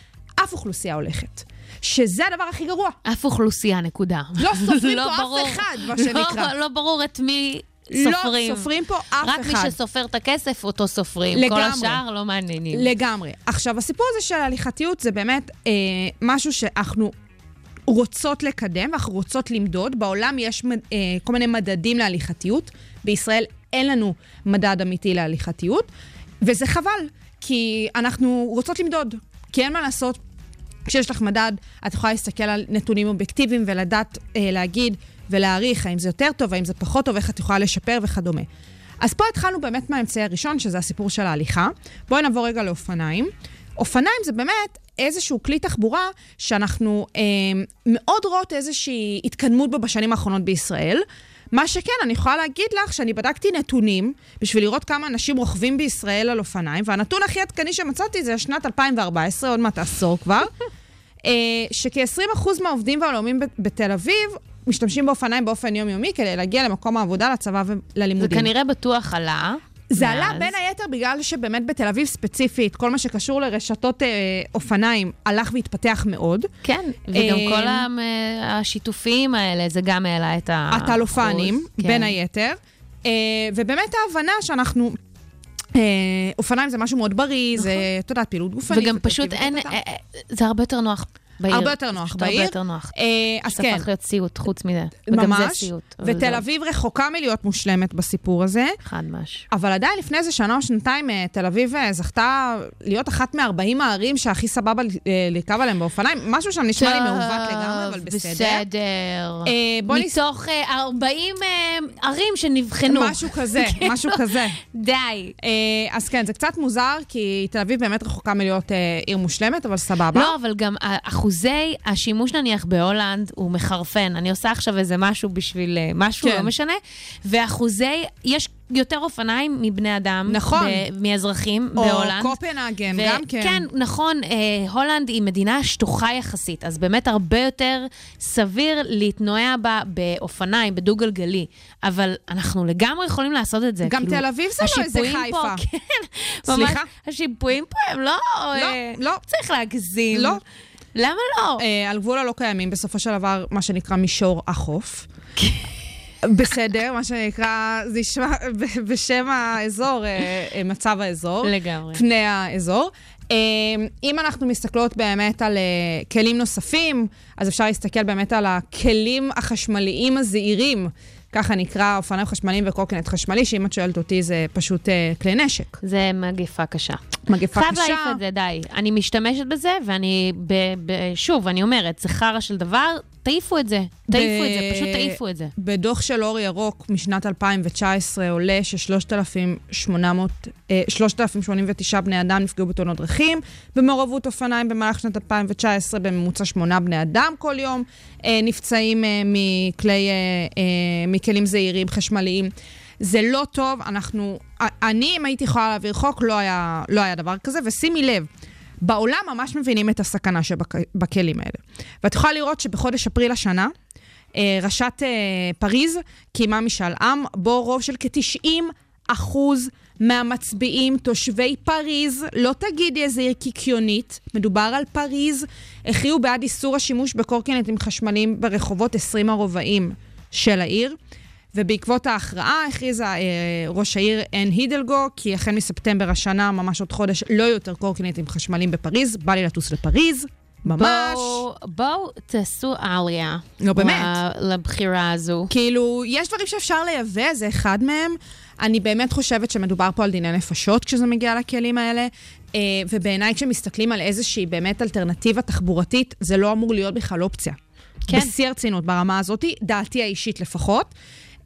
אף אוכלוסייה הולכת. שזה הדבר הכי גרוע. אף אוכלוסייה, נקודה. לא סופרים לא פה ברור. אף אחד, מה שנקרא. לא, לא ברור את מי לא סופרים. סופרים פה אף רק אחד. מי שסופר את הכסף, אותו סופרים. כל לגמרי. השאר לא מעניינים. לגמרי. עכשיו, הסיפור הזה של הליכתיות זה באמת אה, משהו שאנחנו רוצות לקדם ואנחנו רוצות למדוד. בעולם יש מד- אה, כל מיני מדדים להליכתיות. בישראל אין לנו מדד אמיתי להליכתיות, וזה חבל, כי אנחנו רוצות למדוד. כי אין מה לעשות. כשיש לך מדד, את יכולה להסתכל על נתונים אובייקטיביים ולדעת אה, להגיד ולהעריך האם זה יותר טוב, האם זה פחות טוב, איך את יכולה לשפר וכדומה. אז פה התחלנו באמת מהאמצעי הראשון, שזה הסיפור של ההליכה. בואי נעבור רגע לאופניים. אופניים זה באמת איזשהו כלי תחבורה שאנחנו אה, מאוד רואות איזושהי התקדמות בו בשנים האחרונות בישראל. מה שכן, אני יכולה להגיד לך שאני בדקתי נתונים בשביל לראות כמה אנשים רוכבים בישראל על אופניים, והנתון הכי עדכני שמצאתי זה שנת 2014, עוד מעט עשור כבר, אה, שכ-20% מהעובדים והלאומים בתל אביב משתמשים באופניים באופן יומיומי כדי להגיע למקום העבודה, לצבא זה וללימודים. כנראה בטוח עלה. זה מאז. עלה בין היתר בגלל שבאמת בתל אביב ספציפית, כל מה שקשור לרשתות אה, אופניים הלך והתפתח מאוד. כן, וגם אה, כל המ- השיתופיים האלה, זה גם העלה את ה... הטלופנים, כן. בין היתר. אה, ובאמת ההבנה שאנחנו... אה, אופניים זה משהו מאוד בריא, זה, את יודעת, פעילות גופנית. וגם פשוט אין. אה, אה, זה הרבה יותר נוח בעיר. הרבה יותר נוח בעיר. הרבה יותר נוח. אה, אז כן, הפך להיות סיוט חוץ מזה. וגם זה ממש. סיוט. ותל אביב רחוקה מלהיות מושלמת בסיפור הזה. חד מש. אבל עדיין לפני איזה שנה או שנתיים, אה, תל אביב אה, זכתה להיות אחת מ-40 הערים שהכי סבבה לרכב עליהם באופניים. משהו שם נשמע לי מעוות לגמרי, אבל בסדר. בסדר. מתוך אה, 40 אה, ערים שנבחנו. משהו כזה, משהו כזה. די. אז כן, זה קצת מוזר, כי תל אביב באמת רחוקה מלהיות עיר מושלמת, אבל סבבה. לא, אבל גם אחוזי השימוש נניח בהולנד הוא מחרפן. אני עושה עכשיו איזה משהו בשביל אה, משהו, כן. לא משנה. ואחוזי, יש יותר אופניים מבני אדם. נכון. ב- מאזרחים או בהולנד. קופנהגן, ו- גם כן. כן, נכון, אה, הולנד היא מדינה שטוחה יחסית, אז באמת הרבה יותר סביר להתנועע בה באופניים, בדו-גלגלי. אבל אנחנו לגמרי יכולים לעשות את זה. גם כאילו, תל אביב זה לא איזה השיפועים פה, חיפה. כן, ממש, סליחה? השיפועים פה הם לא... אה, לא. צריך להגזים. לא. למה לא? אה, על גבול הלא קיימים, בסופו של דבר, מה שנקרא מישור החוף. בסדר, מה שנקרא, זה נשמע בשם האזור, אה, אה, מצב האזור. לגמרי. פני האזור. אה, אם אנחנו מסתכלות באמת על כלים נוספים, אז אפשר להסתכל באמת על הכלים החשמליים הזעירים. ככה נקרא אופניים חשמליים וקורקינט חשמלי, שאם את שואלת אותי זה פשוט אה, כלי נשק. זה מגיפה קשה. מגפה חייב קשה. להעיף את זה, די. אני משתמשת בזה, ואני, ב, ב, שוב, אני אומרת, זה חרא של דבר, תעיפו את זה. תעיפו את זה, פשוט תעיפו את זה. בדוח של אור ירוק משנת 2019 עולה ש-3,089 בני אדם נפגעו בתאונות דרכים במעורבות אופניים במהלך שנת 2019, בממוצע שמונה בני אדם כל יום אה, נפצעים אה, מכלי, אה, אה, מכלים זעירים חשמליים. זה לא טוב, אנחנו... אני, אם הייתי יכולה להעביר חוק, לא היה, לא היה דבר כזה, ושימי לב, בעולם ממש מבינים את הסכנה שבכלים האלה. ואת יכולה לראות שבחודש אפריל השנה, אה, ראשת אה, פריז קיימה משאל עם, בו רוב של כ-90 אחוז מהמצביעים, תושבי פריז, לא תגידי איזה עיר קיקיונית, מדובר על פריז, הכריעו בעד איסור השימוש בקורקינטים חשמליים ברחובות 20 הרובעים של העיר. ובעקבות ההכרעה הכריזה אה, ראש העיר אין הידלגו, כי החל מספטמבר השנה, ממש עוד חודש, לא יותר קורקינטים חשמליים בפריז. בא לי לטוס לפריז, ממש. בואו, בואו תעשו עליה. לא, באמת. לבחירה הזו. כאילו, יש דברים שאפשר לייבא, זה אחד מהם. אני באמת חושבת שמדובר פה על דיני נפשות כשזה מגיע לכלים האלה, אה, ובעיניי כשמסתכלים על איזושהי באמת אלטרנטיבה תחבורתית, זה לא אמור להיות בכלל אופציה. כן. בשיא הרצינות ברמה הזאת, דעתי האישית לפחות.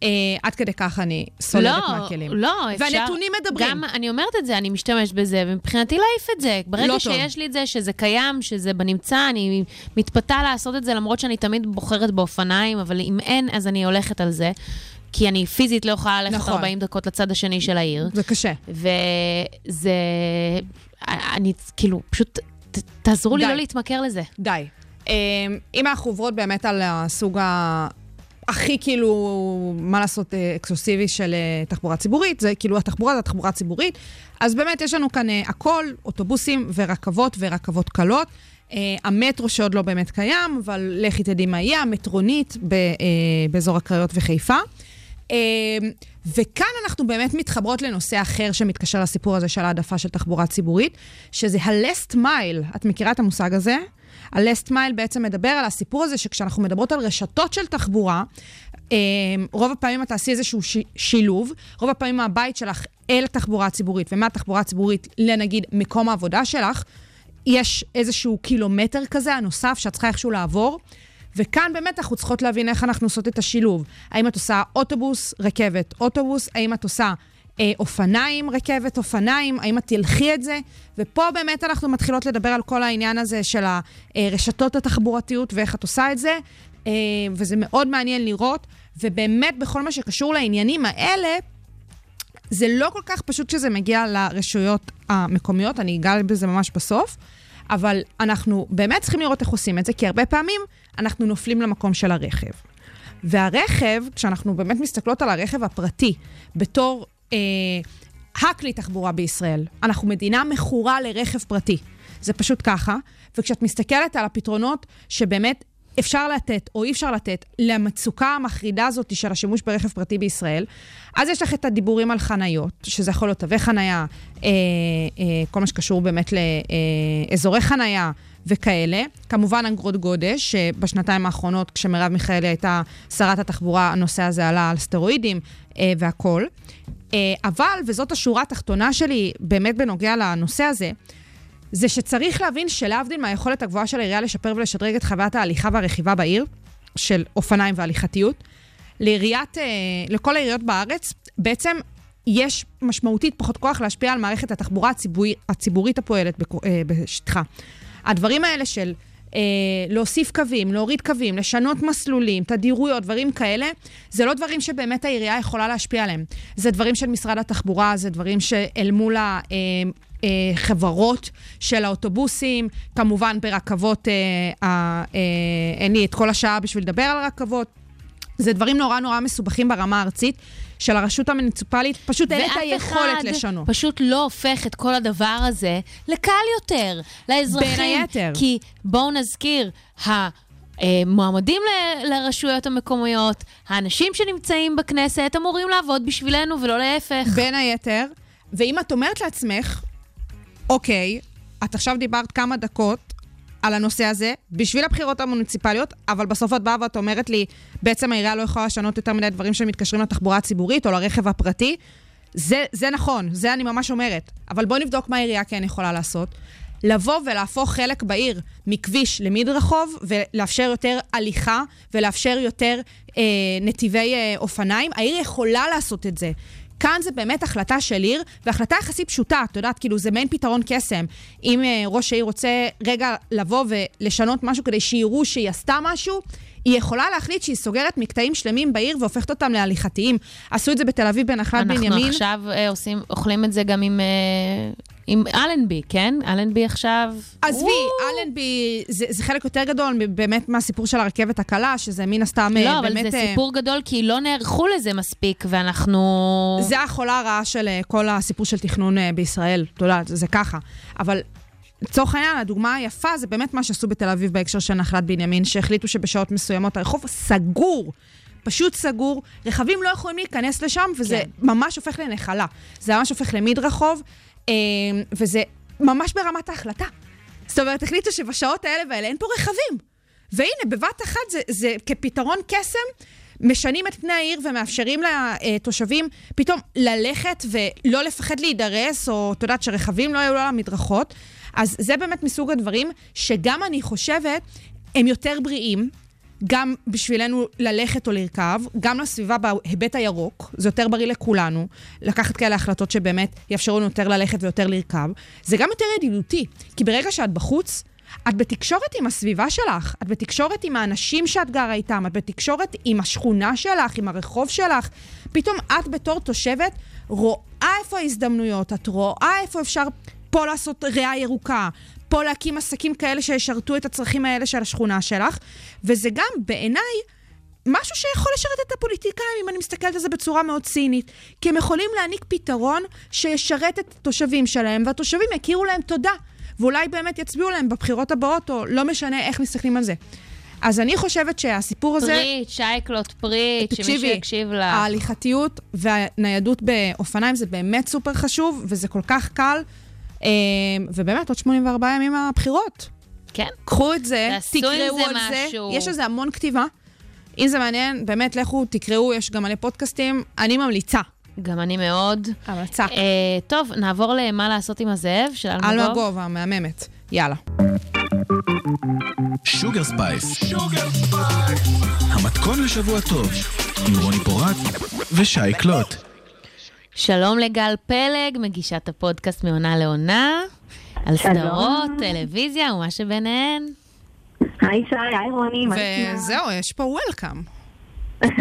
אה, עד כדי כך אני סולדת מהכלים. לא, אפשר... והנתונים מדברים. גם, אני אומרת את זה, אני משתמשת בזה, ומבחינתי להעיף את זה. ברגע לא טוב. שיש לי את זה, שזה קיים, שזה בנמצא, אני מתפתה לעשות את זה, למרות שאני תמיד בוחרת באופניים, אבל אם אין, אז אני הולכת על זה. כי אני פיזית לא יכולה ללכת נכון. 40 דקות לצד השני של העיר. זה קשה. וזה... אני כאילו, פשוט ת- תעזרו לי די. לא להתמכר לזה. די. אה, אם אנחנו עוברות באמת על הסוג ה... הכי כאילו, מה לעשות, אה, אקסקלוסיבי של אה, תחבורה ציבורית, זה כאילו התחבורה זה התחבורה הציבורית. אז באמת יש לנו כאן אה, הכל, אוטובוסים ורכבות ורכבות קלות. אה, המטרו שעוד לא באמת קיים, אבל לכי תדעי מה יהיה, המטרונית ב, אה, באזור הקריות וחיפה. אה, וכאן אנחנו באמת מתחברות לנושא אחר שמתקשר לסיפור הזה של העדפה של תחבורה ציבורית, שזה ה-last mile. את מכירה את המושג הזה? ה-last mile בעצם מדבר על הסיפור הזה שכשאנחנו מדברות על רשתות של תחבורה, אה, רוב הפעמים את תעשי איזשהו שילוב, רוב הפעמים מהבית שלך אל התחבורה הציבורית ומהתחבורה הציבורית לנגיד מקום העבודה שלך, יש איזשהו קילומטר כזה הנוסף שאת צריכה איכשהו לעבור. וכאן באמת אנחנו צריכות להבין איך אנחנו עושות את השילוב. האם את עושה אוטובוס, רכבת, אוטובוס, האם את עושה אה, אופניים, רכבת, אופניים, האם את תלכי את זה? ופה באמת אנחנו מתחילות לדבר על כל העניין הזה של הרשתות התחבורתיות ואיך את עושה את זה, אה, וזה מאוד מעניין לראות, ובאמת בכל מה שקשור לעניינים האלה, זה לא כל כך פשוט כשזה מגיע לרשויות המקומיות, אני אגע בזה ממש בסוף, אבל אנחנו באמת צריכים לראות איך עושים את זה, כי הרבה פעמים אנחנו נופלים למקום של הרכב. והרכב, כשאנחנו באמת מסתכלות על הרכב הפרטי בתור אה, הכלי תחבורה בישראל, אנחנו מדינה מכורה לרכב פרטי. זה פשוט ככה, וכשאת מסתכלת על הפתרונות שבאמת אפשר לתת או אי אפשר לתת למצוקה המחרידה הזאת של השימוש ברכב פרטי בישראל, אז יש לך את הדיבורים על חניות, שזה יכול להיות תווי חניה, אה, אה, כל מה שקשור באמת לאזורי חניה וכאלה. כמובן אגרות גודש, שבשנתיים האחרונות, כשמרב מיכאלי הייתה שרת התחבורה, הנושא הזה עלה על סטרואידים אה, והכול. אה, אבל, וזאת השורה התחתונה שלי באמת בנוגע לנושא הזה, זה שצריך להבין שלהבדיל מהיכולת הגבוהה של העירייה לשפר ולשדרג את חוויית ההליכה והרכיבה בעיר, של אופניים והליכתיות, לעיריית, אה, לכל העיריות בארץ, בעצם יש משמעותית פחות כוח להשפיע על מערכת התחבורה הציבורי, הציבורית הפועלת אה, בשטחה. הדברים האלה של אה, להוסיף קווים, להוריד קווים, לשנות מסלולים, תדירויות, דברים כאלה, זה לא דברים שבאמת העירייה יכולה להשפיע עליהם. זה דברים של משרד התחבורה, זה דברים שאל מול ה... אה, אה, חברות של האוטובוסים, כמובן ברכבות, אה, אה, אה, אין לי את כל השעה בשביל לדבר על רכבות. זה דברים נורא נורא מסובכים ברמה הארצית, של הרשות המוניציפלית, פשוט אין את היכולת לשנות. ואף אחד פשוט לא הופך את כל הדבר הזה לקל יותר לאזרחים. בין היתר. כי בואו נזכיר, המועמדים ל- לרשויות המקומיות, האנשים שנמצאים בכנסת, אמורים לעבוד בשבילנו ולא להפך. בין היתר, ואם את אומרת לעצמך, אוקיי, את עכשיו דיברת כמה דקות על הנושא הזה, בשביל הבחירות המוניציפליות, אבל בסוף את באה ואת אומרת לי, בעצם העירייה לא יכולה לשנות יותר מדי דברים שמתקשרים לתחבורה הציבורית או לרכב הפרטי. זה, זה נכון, זה אני ממש אומרת. אבל בואו נבדוק מה העירייה כן יכולה לעשות. לבוא ולהפוך חלק בעיר מכביש למדרחוב, ולאפשר יותר הליכה, ולאפשר יותר אה, נתיבי אה, אופניים. העיר יכולה לעשות את זה. כאן זה באמת החלטה של עיר, והחלטה יחסית פשוטה, את יודעת, כאילו זה מעין פתרון קסם. אם אה, ראש העיר רוצה רגע לבוא ולשנות משהו כדי שיראו שהיא עשתה משהו, היא יכולה להחליט שהיא סוגרת מקטעים שלמים בעיר והופכת אותם להליכתיים. עשו את זה בתל אביב בנחלת בנימין. אנחנו עכשיו אה, עושים, אוכלים את זה גם עם, אה, עם אלנבי, כן? אלנבי עכשיו... עזבי. אלנבי זה, זה חלק יותר גדול באמת מהסיפור של הרכבת הקלה, שזה מן הסתם אה, לא, אבל באמת... זה אה, סיפור גדול, כי לא נערכו לזה מספיק, ואנחנו... זה החולה הרעה של אה, כל הסיפור של תכנון בישראל, את יודעת, זה, ככה. אבל לצורך העניין, הדוגמה היפה זה באמת מה שעשו בתל אביב בהקשר של נחלת בנימין, שהחליטו שבשעות מסוימות הרחוב סגור. פשוט סגור, רכבים לא יכולים להיכנס לשם, וזה כן. ממש הופך לנחלה. זה ממש הופך למדרחוב, וזה ממש ברמת ההחלטה. זאת אומרת, החליטו שבשעות האלה והאלה אין פה רכבים. והנה, בבת אחת זה, זה כפתרון קסם, משנים את פני העיר ומאפשרים לתושבים פתאום ללכת ולא לפחד להידרס, או את יודעת שרכבים לא יעלו על המדרכות. אז זה באמת מסוג הדברים שגם אני חושבת, הם יותר בריאים. גם בשבילנו ללכת או לרכב, גם לסביבה בהיבט הירוק, זה יותר בריא לכולנו, לקחת כאלה החלטות שבאמת יאפשרו לנו יותר ללכת ויותר לרכב. זה גם יותר ידידותי, כי ברגע שאת בחוץ, את בתקשורת עם הסביבה שלך, את בתקשורת עם האנשים שאת גרה איתם, את בתקשורת עם השכונה שלך, עם הרחוב שלך. פתאום את בתור תושבת רואה איפה ההזדמנויות, את רואה איפה אפשר פה לעשות ריאה ירוקה, פה להקים עסקים כאלה שישרתו את הצרכים האלה של השכונה שלך, וזה גם בעיניי משהו שיכול לשרת את הפוליטיקאים, אם אני מסתכלת על זה בצורה מאוד צינית. כי הם יכולים להעניק פתרון שישרת את התושבים שלהם, והתושבים יכירו להם תודה. ואולי באמת יצביעו להם בבחירות הבאות, או לא משנה איך מסתכלים על זה. אז אני חושבת שהסיפור הזה... פריט, שי קלוט פריט, שמישהו תקשיבי, יקשיב לך. ההליכתיות והניידות באופניים זה באמת סופר חשוב, וזה כל כך קל. אה, ובאמת, עוד 84 ימים מהבחירות. כן. קחו את זה, תקראו זה על זה. משהו. יש לזה המון כתיבה. אם זה מעניין, באמת, לכו, תקראו, יש גם מלא פודקאסטים. אני ממליצה. גם אני מאוד. המלצה. אה, טוב, נעבור למה לעשות עם הזאב של אלמגור. אלמגוב המהממת. יאללה. שוגר ספייס. המתכון לשבוע טוב, עם רוני פורט ושי קלוט. שלום לגל פלג, מגישת הפודקאסט מעונה לעונה, על שלום. סדרות, טלוויזיה ומה שביניהן. היי שי, היי רוני, מה נשמע? וזהו, יש פה welcome.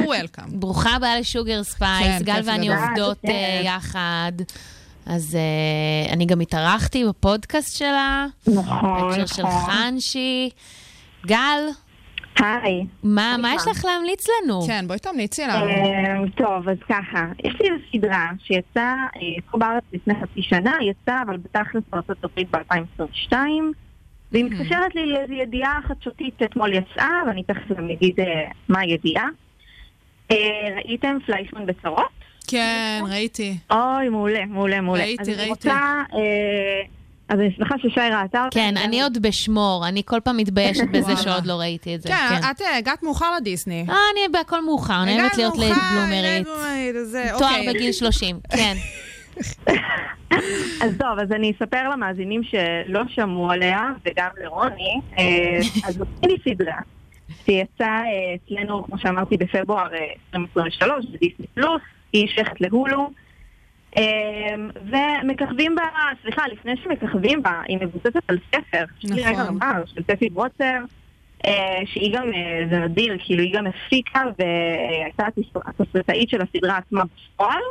welcome. ברוכה הבאה לשוגר ספייס, כן, גל ואני. עובדות כן. אה, יחד. אז אה, אני גם התארחתי בפודקאסט שלה, נכון, בהקשר של נכון. חנשי. גל, היי. מה מה יש? לך להמליץ לנו? כן, בואי תמליצי לנו. אה, טוב, אז ככה, יש לי איזו סדרה שיצאה אה, פה בארץ לפני חצי שנה, יצאה, אבל בתכלס בארצות הברית ב-2022, והיא מתקשרת לי לאיזו ידיעה חדשותית שאתמול יצאה, ואני תכף גם אגיד אה, מה הידיעה. אה, ראיתם פליישמן בצרות? כן, ראיתי. אוי, מעולה, מעולה, מעולה. ראיתי, אז אני ראיתי. רוצה, אה, אז אני שמחה ששי ראתה אותה. כן, אני עוד בשמור, אני כל פעם מתביישת בזה. שעוד לא ראיתי את זה. כן, כן. את אה, הגעת מאוחר לדיסני. אה, אני בהכל מאוחר, נהנת הגעת להיות מאוחר, בלומרית. זה, תואר אוקיי. בגיל 30, כן. אז טוב, אז אני אספר למאזינים שלא שמעו עליה, וגם לרוני, אה, אז זאת מיני סדרה, שיצאה אה, אצלנו, כמו שאמרתי, בפברואר אה, 2023, בדיסני פלוס, היא שייכת להולו. אמ, ומככבים בה, סליחה, לפני שמככבים בה, היא מבוססת על ספר, יש לי רגע נכון. של ספי ברוצר, אה, שהיא גם, אה, זה נדיר, כאילו היא גם הפיקה והייתה התס- התסריטאית של הסדרה עצמה בפועל.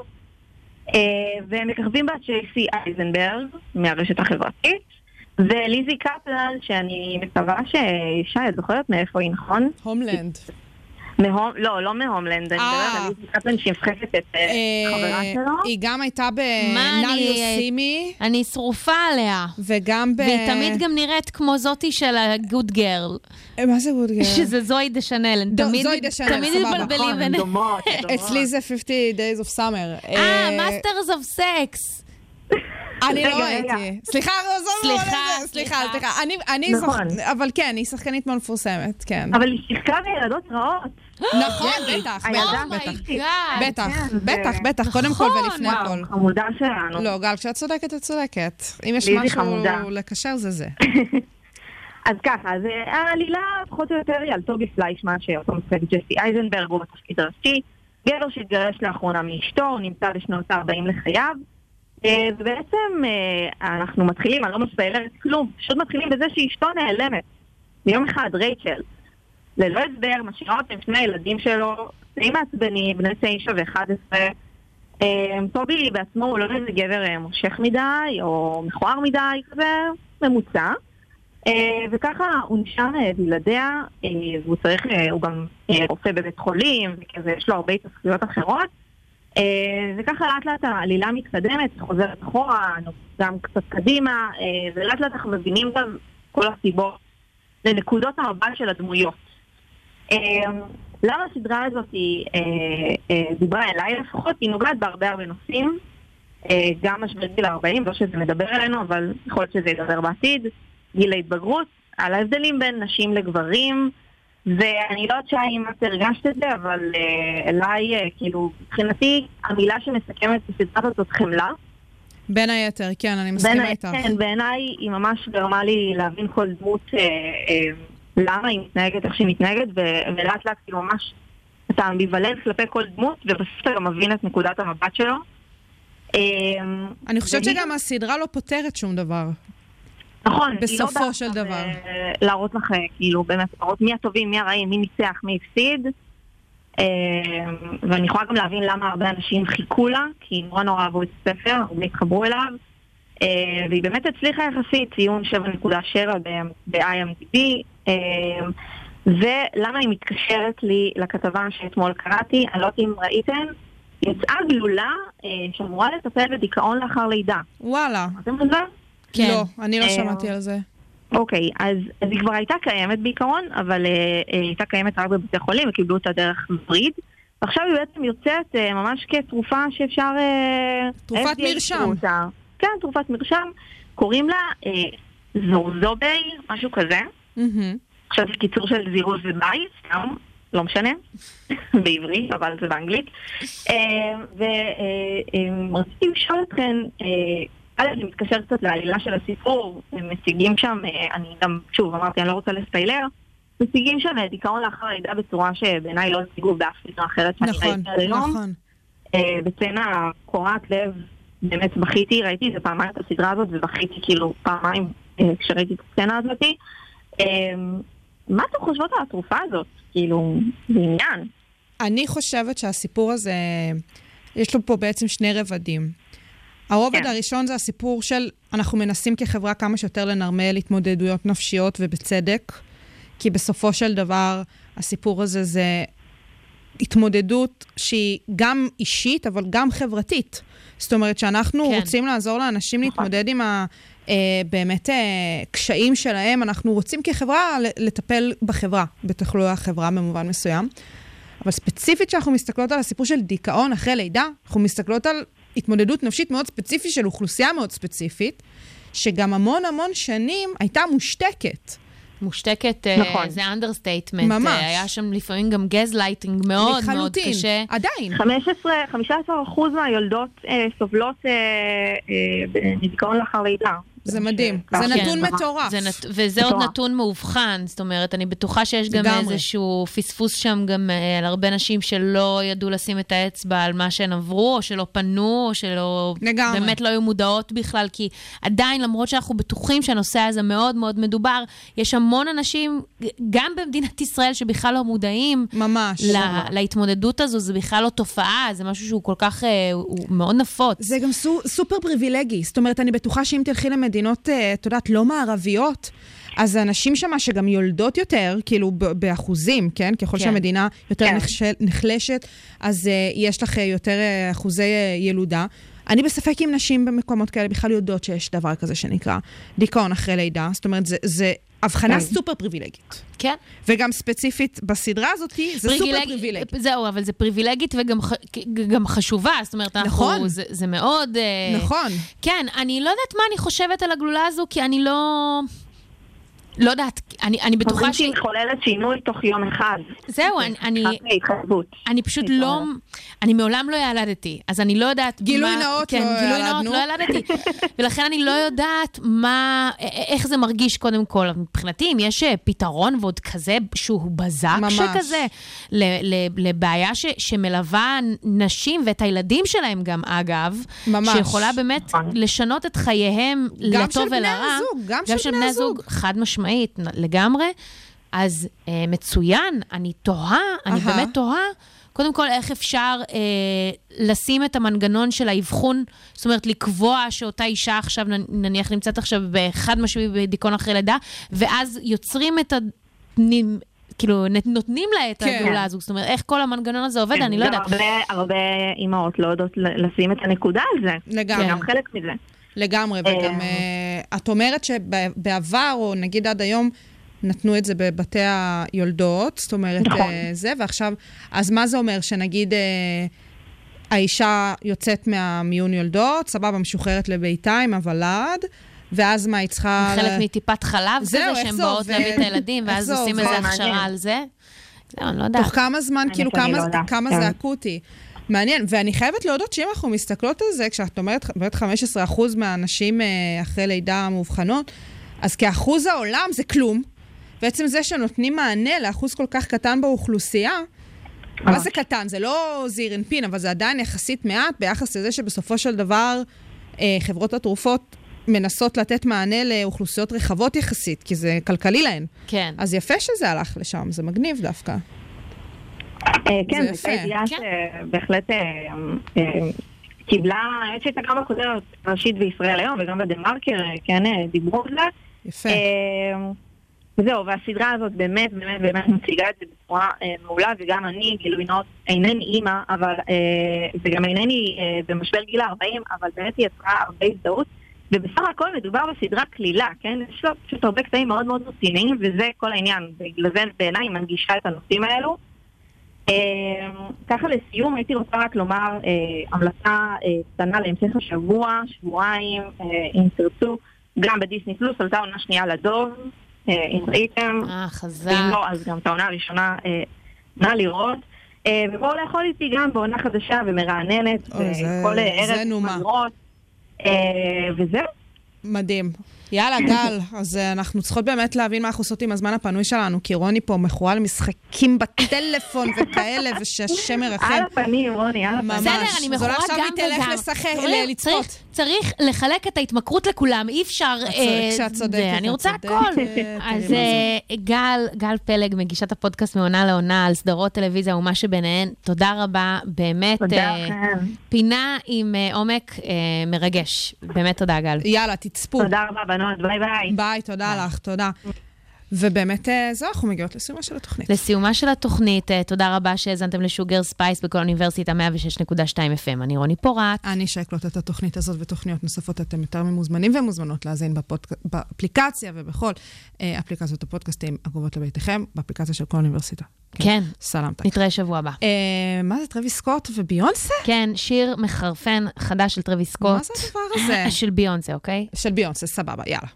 אה, ומככבים בה צ'ייסי אייזנברג מהרשת החברתית, וליזי קפלן, שאני מקווה שישי, את זוכרת מאיפה היא, נכון? הומלנד. מהום, לא, לא מהומלנד, אני אה. מדברת על קפלן את אה, חברה שלו. היא גם הייתה מה, בנאו אני- שרופה עליה. וגם ב... והיא תמיד גם נראית כמו זאתי של הגוד גרל, אה, מה זה גודגר? שזה זוהי דה דו- תמיד זוהי דה שנל, תמיד סבבה. מתבלבלים נכון, הן ביניהם. אצלי זה 50 Days of Summer. אה, Masters of Sex. אני לא. ראיתי. סליחה, עזוב לא סליחה. סליחה, סליחה. סליחה. אני- אני נכון. אבל כן, היא שחקנית מאוד מפורסמת, כן. אבל היא שיחקה בילדות רעות. נכון, בטח, בטח, בטח. בטח, כן, בטח, בטח, קודם כל נכון. ולפני הכל. חמודה שלנו. לא, גל, כשאת צודקת, את צודקת. אם יש משהו. לקשר, זה זה. אז ככה, אז אה, העלילה פחות או יותר היא על טובי פליישמן, שאותו משחק ג'סי אייזנברג, הוא בתפקיד הראשי. גבר שהתגרש לאחרונה מאשתו, הוא נמצא בשנות ה-40 לחייו. אה, ובעצם אה, אנחנו מתחילים, אני לא מספיילרת כלום, פשוט מתחילים בזה שאשתו נעלמת. ביום אחד, רייצ'ל, ללא הסבר, משאירה אותם שני הילדים שלו, די מעצבנים, בני תשע ו-11. טובי בעצמו הוא לא איזה גבר אה, מושך מדי, או מכוער מדי, כזה ממוצע. אה, וככה הוא נשאר אה, בלעדיה, אה, והוא צריך, אה, הוא גם אה, רופא בבית חולים, וכזה יש לו הרבה התעסקויות אחרות. אה, וככה לאט לאט העלילה מתקדמת, חוזרת אחורה, גם קצת קדימה, אה, ולאט לאט אנחנו מבינים גם כל הסיבות לנקודות המבט של הדמויות. אה, למה הסדרה הזאת היא, אה, אה, דיברה אליי לפחות? היא נוגעת בהרבה הרבה נושאים. אה, גם משבר גיל 40, לא שזה מדבר אלינו, אבל יכול להיות שזה ידבר בעתיד. גיל ההתבגרות, על ההבדלים בין נשים לגברים, ואני לא יודעת אם את הרגשת את זה, אבל אליי, כאילו, מבחינתי, המילה שמסכמת את הסדרה הזאת חמלה. בין היתר, כן, אני מסכימה איתך. כן, בעיניי היא ממש גרמה לי להבין כל דמות, אה, אה, למה היא מתנהגת איך שהיא מתנהגת, ולאט לאט כאילו ממש אתה אמביוולנט כלפי כל דמות, ובסוף אתה גם מבין את נקודת המבט שלו. אה, אני חושבת שגם הסדרה לא פותרת שום דבר. נכון, לא בסופו של דבר. אה, להראות לך, אה, כאילו, באמת, להראות מי הטובים, מי הרעים, מי ניצח, מי הפסיד. אה, ואני יכולה גם להבין למה הרבה אנשים חיכו לה, כי נורא נורא אהבו את הספר, הרבה התחברו אליו. אה, והיא באמת הצליחה יחסית, ציון 7.7 ב- ב-IMDb. אה, ולמה היא מתקשרת לי לכתבה שאתמול קראתי, אני לא יודעת אם ראיתם, יצאה גלולה אה, שאמורה לטפל בדיכאון לאחר לידה. וואלה. שמעתם על זה? כן. לא, אני לא אה, שמעתי על זה. אוקיי, אז, אז היא כבר הייתה קיימת בעיקרון, אבל אה, אה, היא הייתה קיימת רק בבתי חולים וקיבלו אותה דרך וריד. ועכשיו היא בעצם יוצאת אה, ממש כתרופה שאפשר... אה, תרופת מרשם. אותה. כן, תרופת מרשם. קוראים לה אה, זורזובי, משהו כזה. מהמם. עכשיו זה קיצור של זירוז ובייס, סתם, לא משנה, בעברית, אבל זה באנגלית. ורציתי לשאול אתכם, אה, א', זה מתקשר קצת לעלילה של הסיפור, הם מציגים שם, אה, אני גם, שוב, אמרתי, אני לא רוצה לספיילר, מציגים שם אה, דיכאון לאחר לידה בצורה שבעיניי לא הציגו באף סדרה אחרת שאני נכון, ראיתי עד היום. נכון. אה, בצנה קורעת לב, באמת בכיתי, ראיתי את זה פעמיים את הסדרה הזאת, ובכיתי כאילו פעמיים אה, כשראיתי את הסצנה הזאת. אה, מה אתם חושבות על התרופה הזאת? כאילו, זה עניין. אני חושבת שהסיפור הזה, יש לו פה בעצם שני רבדים. הרובד כן. הראשון זה הסיפור של אנחנו מנסים כחברה כמה שיותר לנרמל התמודדויות נפשיות ובצדק, כי בסופו של דבר הסיפור הזה זה התמודדות שהיא גם אישית, אבל גם חברתית. זאת אומרת שאנחנו. כן. רוצים לעזור לאנשים נכון. להתמודד עם ה... אה, באמת אה, קשיים שלהם, אנחנו רוצים כחברה לטפל בחברה, בתחלואי החברה במובן מסוים. אבל ספציפית כשאנחנו מסתכלות על הסיפור של דיכאון אחרי לידה, אנחנו מסתכלות על התמודדות נפשית מאוד ספציפית של אוכלוסייה מאוד ספציפית, שגם המון המון שנים הייתה מושתקת. מושתקת, אה, נכון. זה understatement. ממש. היה שם לפעמים גם גז לייטינג מאוד מאוד לחלוטין. קשה. עדיין. 15, 15 אחוז מהיולדות אה, סובלות אה, אה, מדיכאון לאחר לידה. זה מדהים. ש- זה כן. נתון מטורף. זה נת... וזה עוד מטורף. נתון מאובחן, זאת אומרת, אני בטוחה שיש גם לגמרי. איזשהו פספוס שם גם אה, על הרבה נשים שלא ידעו לשים את האצבע על מה שהן עברו, או שלא פנו, או שלא... לגמרי. באמת לא היו מודעות בכלל, כי עדיין, למרות שאנחנו בטוחים שהנושא הזה מאוד מאוד מדובר, יש המון אנשים, גם במדינת ישראל, שבכלל לא מודעים. ממש. לה, להתמודדות הזו, זה בכלל לא תופעה, זה משהו שהוא כל כך, אה, הוא מאוד נפוץ. זה גם סו, סופר פריבילגי. זאת אומרת, אני בטוחה שאם תלכי למדינות, אה, את יודעת, לא מערביות, אז הנשים שמה שגם יולדות יותר, כאילו באחוזים, כן? ככל כן. שהמדינה יותר כן. נחש, נחלשת, אז uh, יש לך אה, יותר uh, אחוזי uh, ילודה. אני בספק אם נשים במקומות כאלה בכלל יודעות שיש דבר כזה שנקרא דיכאון אחרי לידה. זאת אומרת, זה, זה הבחנה כן. סופר פריבילגית. כן. וגם ספציפית בסדרה הזאת, זה סופר פריבילגי. זהו, אבל זה פריבילגית וגם ח- גם חשובה, זאת אומרת, אנחנו, נכון. זה, זה מאוד... אה, נכון. כן, אני לא יודעת מה אני חושבת על הגלולה הזו, כי אני לא... לא יודעת, אני, אני בטוחה אומרים ש... שהיא מחוללת שינוי תוך יום אחד. זהו, אני, אני. אני פשוט לא... אומרת. אני מעולם לא ילדתי, אז אני לא יודעת גילוי מה... נאות, כן, לא גילוי ילדנו. נאות, לא ילדתי. ולכן אני לא יודעת מה... איך זה מרגיש קודם כל. מבחינתי, אם יש אה, פתרון ועוד כזה שהוא בזק ממש. שכזה, ל- ל- לבעיה ש, שמלווה נשים ואת הילדים שלהם גם, אגב, ממש. שיכולה באמת נכון. לשנות את חייהם גם לטוב של בני ולרע. הזוג, גם של בני הזוג. חד משמעית, נ- לגמרי. אז אה, מצוין, אני תוהה, אני אהה. באמת תוהה, קודם כל, איך אפשר אה, לשים את המנגנון של האבחון, זאת אומרת, לקבוע שאותה אישה עכשיו, נניח נמצאת עכשיו בחד משמעי בדיכאון אחרי לידה, ואז יוצרים את ה... נ- כאילו, נותנים לה את כן. הגאולה הזו. זאת אומרת, איך כל המנגנון הזה עובד, אני לא יודעת. הרבה, הרבה אימהות לא יודעות לשים את הנקודה על זה. לגמרי. זה גם חלק מזה. לגמרי, וגם uh, את אומרת שבעבר, או נגיד עד היום, נתנו את זה בבתי היולדות, זאת אומרת, נכון. uh, זה, ועכשיו, אז מה זה אומר? שנגיד uh, האישה יוצאת מהמיון יולדות, סבבה, משוחררת לביתה עם הוולד, ואז מה, היא צריכה... חלק מטיפת חלב זהו, כזה, איך שהן זה באות עובד? להביא את הילדים, ואז זה עושים? איזה מעניין. הכשרה על זה. זהו, אני לא יודעת. תוך כמה זמן, כאילו, כמה, לא כמה כן. זה אקוטי. מעניין, ואני חייבת להודות שאם אנחנו מסתכלות על זה, כשאת אומרת באמת 15% מהנשים אה, אחרי לידה מאובחנות, אז כאחוז העולם זה כלום. בעצם זה שנותנים מענה לאחוז כל כך קטן באוכלוסייה, מה זה קטן? זה לא זעיר אנפין, אבל זה עדיין יחסית מעט ביחס לזה שבסופו של דבר אה, חברות התרופות מנסות לתת מענה לאוכלוסיות רחבות יחסית, כי זה כלכלי להן. כן. אז יפה שזה הלך לשם, זה מגניב דווקא. אה, כן, זו ידיעה כן. שבהחלט אה, אה, קיבלה, האמת שהייתה גם בכותרת ראשית בישראל היום וגם בדה-מרקר, אה, כן, דיברו על זה. יפה. וזהו, והסדרה הזאת באמת באמת באמת מציגה את זה בצורה מעולה, וגם אני, גילוי נאות, אינני אימא, אבל, וגם אינני במשבר גיל ה-40, אבל באמת היא יצרה הרבה הזדהות. ובסך הכל מדובר בסדרה קלילה, כן? יש לה פשוט הרבה קטעים מאוד מאוד רציניים, וזה כל העניין. בגלל זה בעיניי היא מנגישה את הנושאים האלו. אה, ככה לסיום הייתי רוצה רק לומר אה, המלצה אה, קטנה להמשך השבוע, שבועיים, אה, אם תרצו, גם בדיסני פלוס עלתה עונה שנייה לדוב, אם ראיתם, אה, חזק. ואם לא, אז גם את העונה הראשונה נא לראות. ובואו לאכול איתי גם בעונה חדשה ומרעננת, זה- זה ערב. לראות. אה, וזהו. מדהים. יאללה, גל, אז אה, אנחנו צריכות באמת להבין מה אנחנו עושות עם הזמן הפנוי שלנו, כי רוני פה מכורה למשחקים בטלפון וכאלה, ושהשם ירחם. על הפנים, רוני, על הפנים. ממש. בסדר, אני מכורה אולי עכשיו גם היא תלך וגם. לשחק, לצפות. צריך- לחלק את ההתמכרות לכולם, אי אפשר... את אה, צודקת, זה, אני רוצה. הכל. אז אה, גל, גל פלג, מגישת הפודקאסט מעונה לעונה על סדרות טלוויזיה ומה שביניהן, תודה רבה, באמת. תודה לכם. פינה עם עומק מרגש. באמת תודה, גל. יאללה, תצפו. תודה רבה, בנות, ביי ביי. ביי, תודה לך, תודה. ובאמת, אה, זהו, אנחנו מגיעות לסיומה של התוכנית. לסיומה של התוכנית, אה, תודה רבה שהאזנתם לשוגר ספייס בכל אוניברסיטה 106.2 FM. אני רוני פורט. אני שי קלוט את התוכנית הזאת ותוכניות נוספות, אתם יותר ממוזמנים ומוזמנות להאזין בפודק... באפליקציה ובכל אה, אפליקציות הפודקאסטים הקרובות לביתכם, באפליקציה של כל אוניברסיטה. כן, סלמתק. נתראה שבוע הבא. אה, מה זה, טרוויס סקוט וביונסה? כן, שיר מחרפן חדש של טרוויס סקוט. מה זה הדבר הזה? של ביונסה, אוקיי? של ביונסה, סבבה, יאללה.